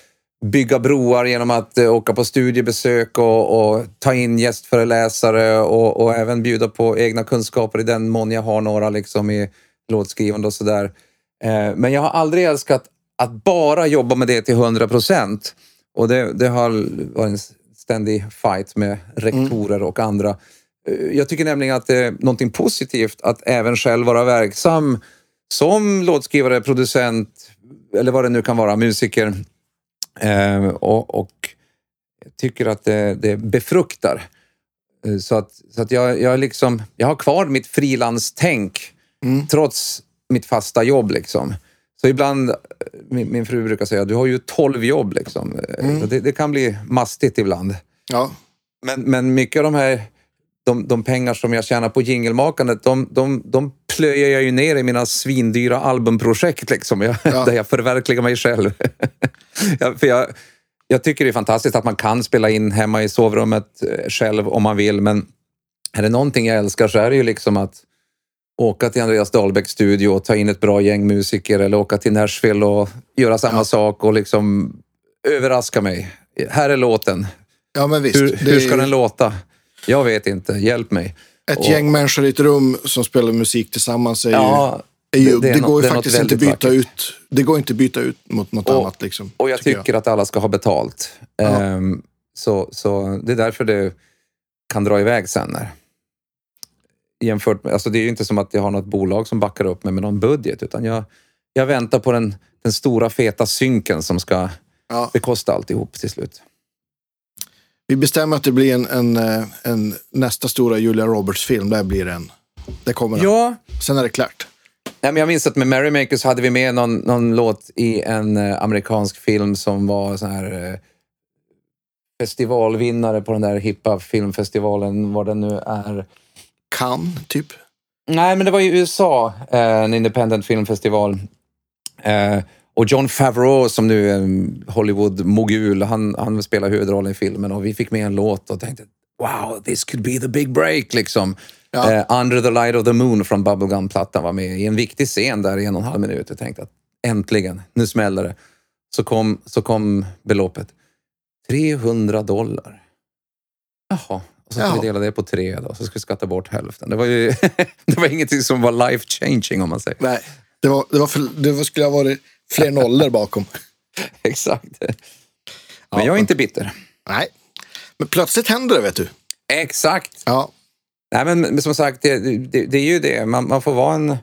bygga broar genom att eh, åka på studiebesök och, och ta in gästföreläsare och, och, även bjuda på egna kunskaper i den mån jag har några liksom i låtskrivande och sådär. Eh, men jag har aldrig älskat att bara jobba med det till 100 procent. Och det, det, har varit en ständig fight med rektorer mm. och andra. Eh, jag tycker nämligen att det är någonting positivt att även själv vara verksam som låtskrivare, producent eller vad det nu kan vara, musiker Eh, och, och tycker att det, det befruktar. Eh, så att, så att jag, jag, liksom, jag har kvar mitt frilanstänk mm. trots mitt fasta jobb. Liksom. Så ibland, eh, min, min fru brukar säga, du har ju tolv jobb. Liksom. Mm. Det, det, kan bli mastigt ibland. Ja. Men, men mycket av de här de, de pengar som jag tjänar på jingelmakandet, de, de, de plöjer jag ju ner i mina svindyra albumprojekt liksom, jag, ja. [laughs] där jag förverkligar mig själv. [laughs] jag, för jag, jag tycker det är fantastiskt att man kan spela in hemma i sovrummet eh, själv om man vill, men är det någonting jag älskar så är det ju liksom att åka till Andreas Dahlbäcks studio och ta in ett bra gäng musiker eller åka till Nashville och göra samma ja. sak och liksom överraska mig. Här är låten. Ja, men visst. Hur, hur ska den låta? Jag vet inte, hjälp mig. Ett och... gäng människor i ett rum som spelar musik tillsammans är ja, ju... Är ju det, det, det går ju faktiskt inte byta ut. Det går inte byta ut mot något och, annat. Liksom, och jag tycker, jag. att alla ska ha betalt. Um, så, så det är därför det kan dra iväg sen. När, jämfört med, alltså det är ju inte som att jag har något bolag som backar upp mig med någon budget, utan jag, jag väntar på den, den stora feta synken som ska ja. bekosta alltihop till slut. Vi bestämmer att det blir en, en, eh, en nästa stora Julia Roberts-film. Där blir en. Det kommer den. Ja. Sen är det klart. Nej, men jag minns att med Merrymakers hade vi med någon, någon låt i en eh, amerikansk film som var så här eh, festivalvinnare på den där hippa filmfestivalen, vad den nu är. Cannes, typ? Nej, men det var i USA, en independent filmfestival. Eh, och John Favreau som nu är Hollywood-mogul, han, han spelar huvudrollen i filmen och vi fick med en låt och tänkte wow, this could be the big break liksom. Ja. Eh, Under the light of the moon från Bubblegum-plattan var med i en viktig scen där i en och en halv minut. Jag tänkte att äntligen, nu smäller det. Så kom, så kom beloppet. 300 dollar. Jaha, och så ska vi dela det på tre då, så ska vi skatta bort hälften. Det var ju [laughs] det var ingenting som var life changing om man säger. Nej, det, var, det, var för, det skulle ha varit fler nollor bakom. [laughs] Exakt. Men ja, jag är inte bitter. Nej, men plötsligt händer det vet du. Exakt. Ja. Nej, men, men som sagt, det, det, det, är ju det. Man, man får vara en,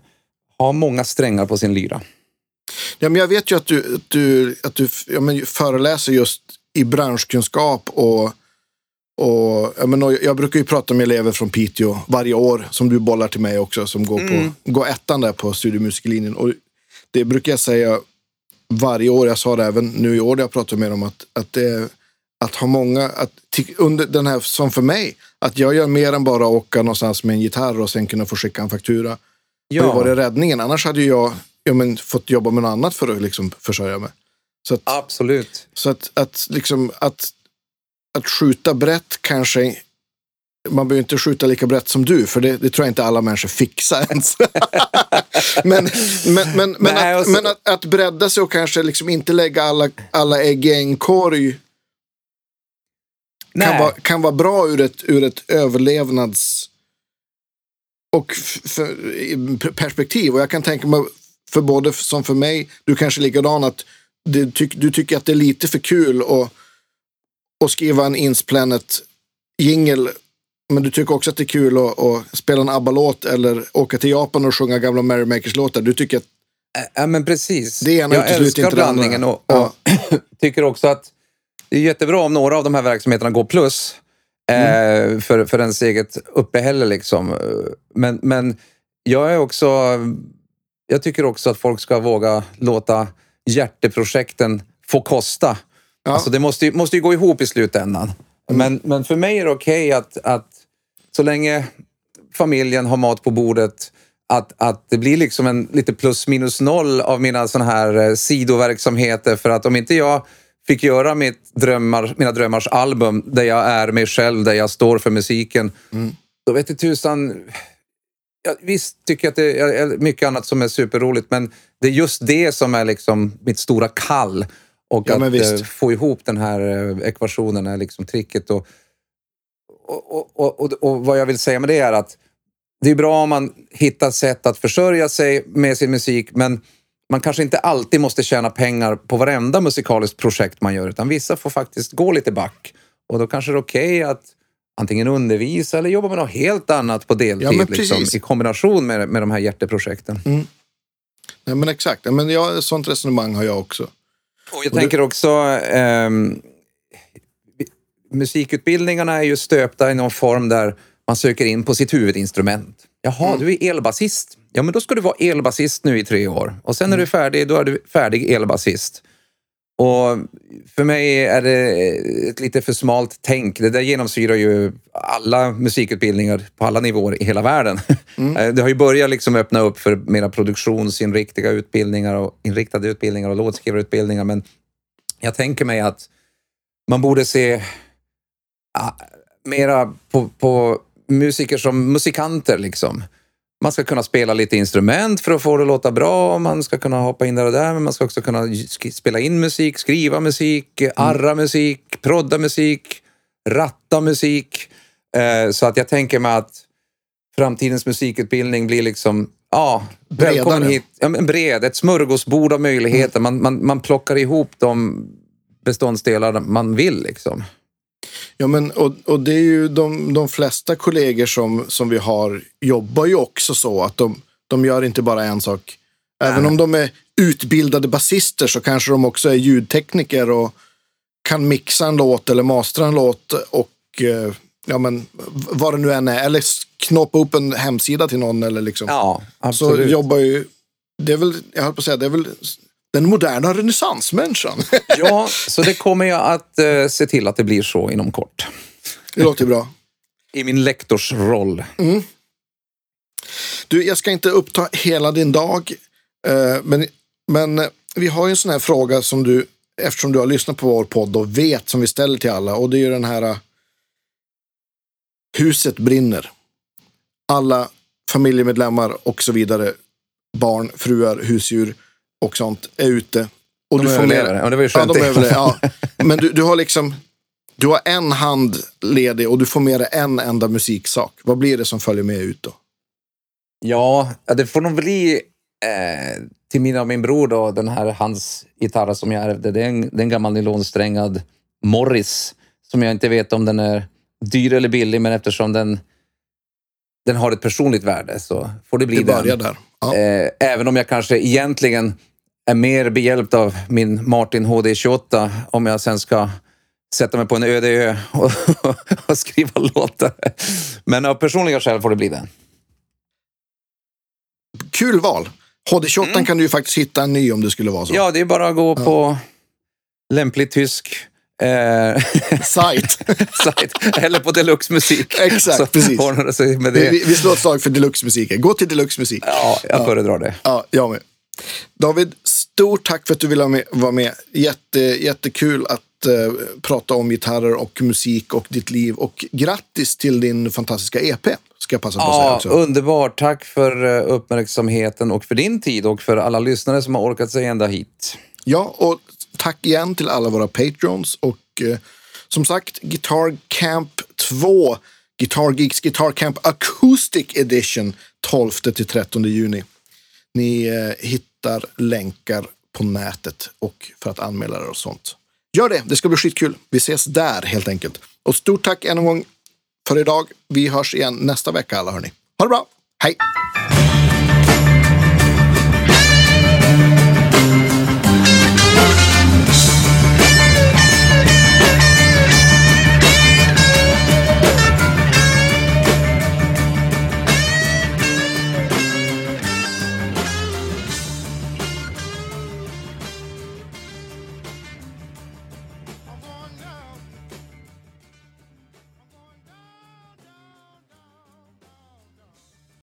ha många strängar på sin lyra. Ja, men jag vet ju att du, att du, att du ja, men föreläser just i branschkunskap och och, jag, menar, jag brukar ju prata med elever från Piteå varje år, som du bollar till mig också, som går, mm. på, går ettan där på studiemusiklinjen. Och det brukar jag säga varje år, jag sa det även nu i år när jag pratade med dem, att, att, det, att ha många, att, under den här, som för mig, att jag gör mer än bara åka någonstans med en gitarr och sen kunna få skicka en faktura. Ja. Det var det räddningen. Annars hade jag ja, men, fått jobba med något annat för att liksom, försörja mig. Så att, Absolut. Så att, att, liksom, att att skjuta brett kanske man behöver inte skjuta lika brett som du, för det, det tror jag inte alla människor fixar ens. [laughs] men men, men, men, Nej, att, så... men att, att bredda sig och kanske liksom inte lägga alla, alla ägg i en korg kan vara, kan vara bra ur ett, ur ett överlevnads och perspektiv. Och jag kan tänka mig, för både som för mig, du kanske är likadan, att du, tyck, du tycker att det är lite för kul att och skriva en Insplanet jingel men du tycker också att det är kul att, att spela en ABBA-låt eller åka till Japan och sjunga gamla Merrymakers-låtar. Du tycker att... Ja, men precis. Det ena jag älskar blandningen och, och ja. [clears throat] tycker också att det är jättebra om några av de här verksamheterna går plus mm. eh, för, för ens eget uppehälle. Liksom. Men, men jag är också... Jag tycker också att folk ska våga låta hjärteprojekten få kosta. Ja. Alltså det måste ju, måste ju gå ihop i slutändan. Mm. Men, men för mig är det okej okay att, att så länge familjen har mat på bordet, att, att det blir liksom en lite plus minus noll av mina såna här eh, sidoverksamheter. För att om inte jag fick göra mitt drömmar, mina drömmars album där jag är mig själv, där jag står för musiken, mm. då vet du tusan... Ja, visst tycker jag att det är mycket annat som är superroligt, men det är just det som är liksom mitt stora kall. Och ja, att eh, få ihop den här eh, ekvationen är liksom tricket. Och, och, och, och, och vad jag vill säga med det är att det är bra om man hittar sätt att försörja sig med sin musik, men man kanske inte alltid måste tjäna pengar på varenda musikaliskt projekt man gör, utan vissa får faktiskt gå lite back. Och då kanske det är okej okay att antingen undervisa eller jobba med något helt annat på deltid ja, liksom, i kombination med, med de här hjärteprojekten. Mm. Ja, men exakt, men jag, sånt resonemang har jag också. Och jag och tänker du... också, eh, musikutbildningarna är ju stöpta i någon form där man söker in på sitt huvudinstrument. Jaha, mm. du är elbasist. Ja, men då ska du vara elbasist nu i tre år. Och sen när du är mm. färdig, då är du färdig elbasist. Och för mig är det ett lite för smalt tänk. Det där genomsyrar ju alla musikutbildningar på alla nivåer i hela världen. Mm. [laughs] Det har ju börjat liksom öppna upp för mera produktionsinriktade utbildningar och inriktade utbildningar och låtskrivarutbildningar. Men jag tänker mig att man borde se mera på, på musiker som musikanter. Liksom. Man ska kunna spela lite instrument för att få det att låta bra. Man ska kunna hoppa in där och där, men man ska också kunna spela in musik, skriva musik, mm. arra musik, prodda musik, ratta musik. Eh, så att jag tänker mig att framtidens musikutbildning blir liksom Ja, välkommen hit. Ja, men bred, ett smörgåsbord av möjligheter. Mm. Man, man, man plockar ihop de beståndsdelar man vill. Liksom. Ja, men och, och det är ju de, de flesta kollegor som, som vi har jobbar ju också så att de, de gör inte bara en sak. Även Nej. om de är utbildade basister så kanske de också är ljudtekniker och kan mixa en låt eller mastra en låt och eh, ja, men, vad det nu än är. Eller knoppa upp en hemsida till någon. Eller liksom. Ja, absolut. Så jobbar ju, det är väl, jag höll på att säga, det är väl den moderna renässansmänniskan. [laughs] ja, så det kommer jag att eh, se till att det blir så inom kort. Det låter bra. I min lektorsroll. Mm. Du, jag ska inte uppta hela din dag, eh, men, men vi har ju en sån här fråga som du, eftersom du har lyssnat på vår podd och vet, som vi ställer till alla. Och det är ju den här uh, huset brinner. Alla familjemedlemmar och så vidare, barn, fruar, husdjur och sånt är ute. Och de du får överlever. Ja, det var ju ja, de överlever, ja. [laughs] Men du, du har liksom, du har en hand ledig och du får med dig en enda musiksak. Vad blir det som följer med ut då? Ja, det får nog bli eh, till min och min bror då, den här hans gitarr som jag ärvde. Det är en, det är en gammal nylonsträngad Morris som jag inte vet om den är dyr eller billig, men eftersom den, den har ett personligt värde så får det bli det den. Där. Ja. Eh, även om jag kanske egentligen är mer behjälpt av min Martin HD28 om jag sen ska sätta mig på en öde ö och, [laughs] och skriva låtar. Men av personliga skäl får det bli den. Kul val. HD28 mm. kan du ju faktiskt hitta en ny om det skulle vara så. Ja, det är bara att gå ja. på lämplig tysk Eh, [laughs] Sajt. Eller på Deluxe Musik. Exakt, så precis. Med det. Vi, vi slår ett slag för Deluxe Musiken. Gå till Deluxe Musik. Ja, jag ja. föredrar det. Ja, jag med. David, stort tack för att du ville vara med. Jätte, jättekul att uh, prata om gitarrer och musik och ditt liv. Och grattis till din fantastiska EP. Ska jag passa på att säga också. Underbart. Tack för uh, uppmärksamheten och för din tid och för alla lyssnare som har orkat sig ända hit. Ja, och tack igen till alla våra patrons och uh, som sagt Guitar Camp 2 Guitar Geeks Guitar Camp Acoustic Edition 12 till 13 juni. Ni eh, hittar länkar på nätet och för att anmäla er och sånt. Gör det, det ska bli skitkul. Vi ses där helt enkelt. Och stort tack än en gång för idag. Vi hörs igen nästa vecka alla hörni. Ha det bra, hej!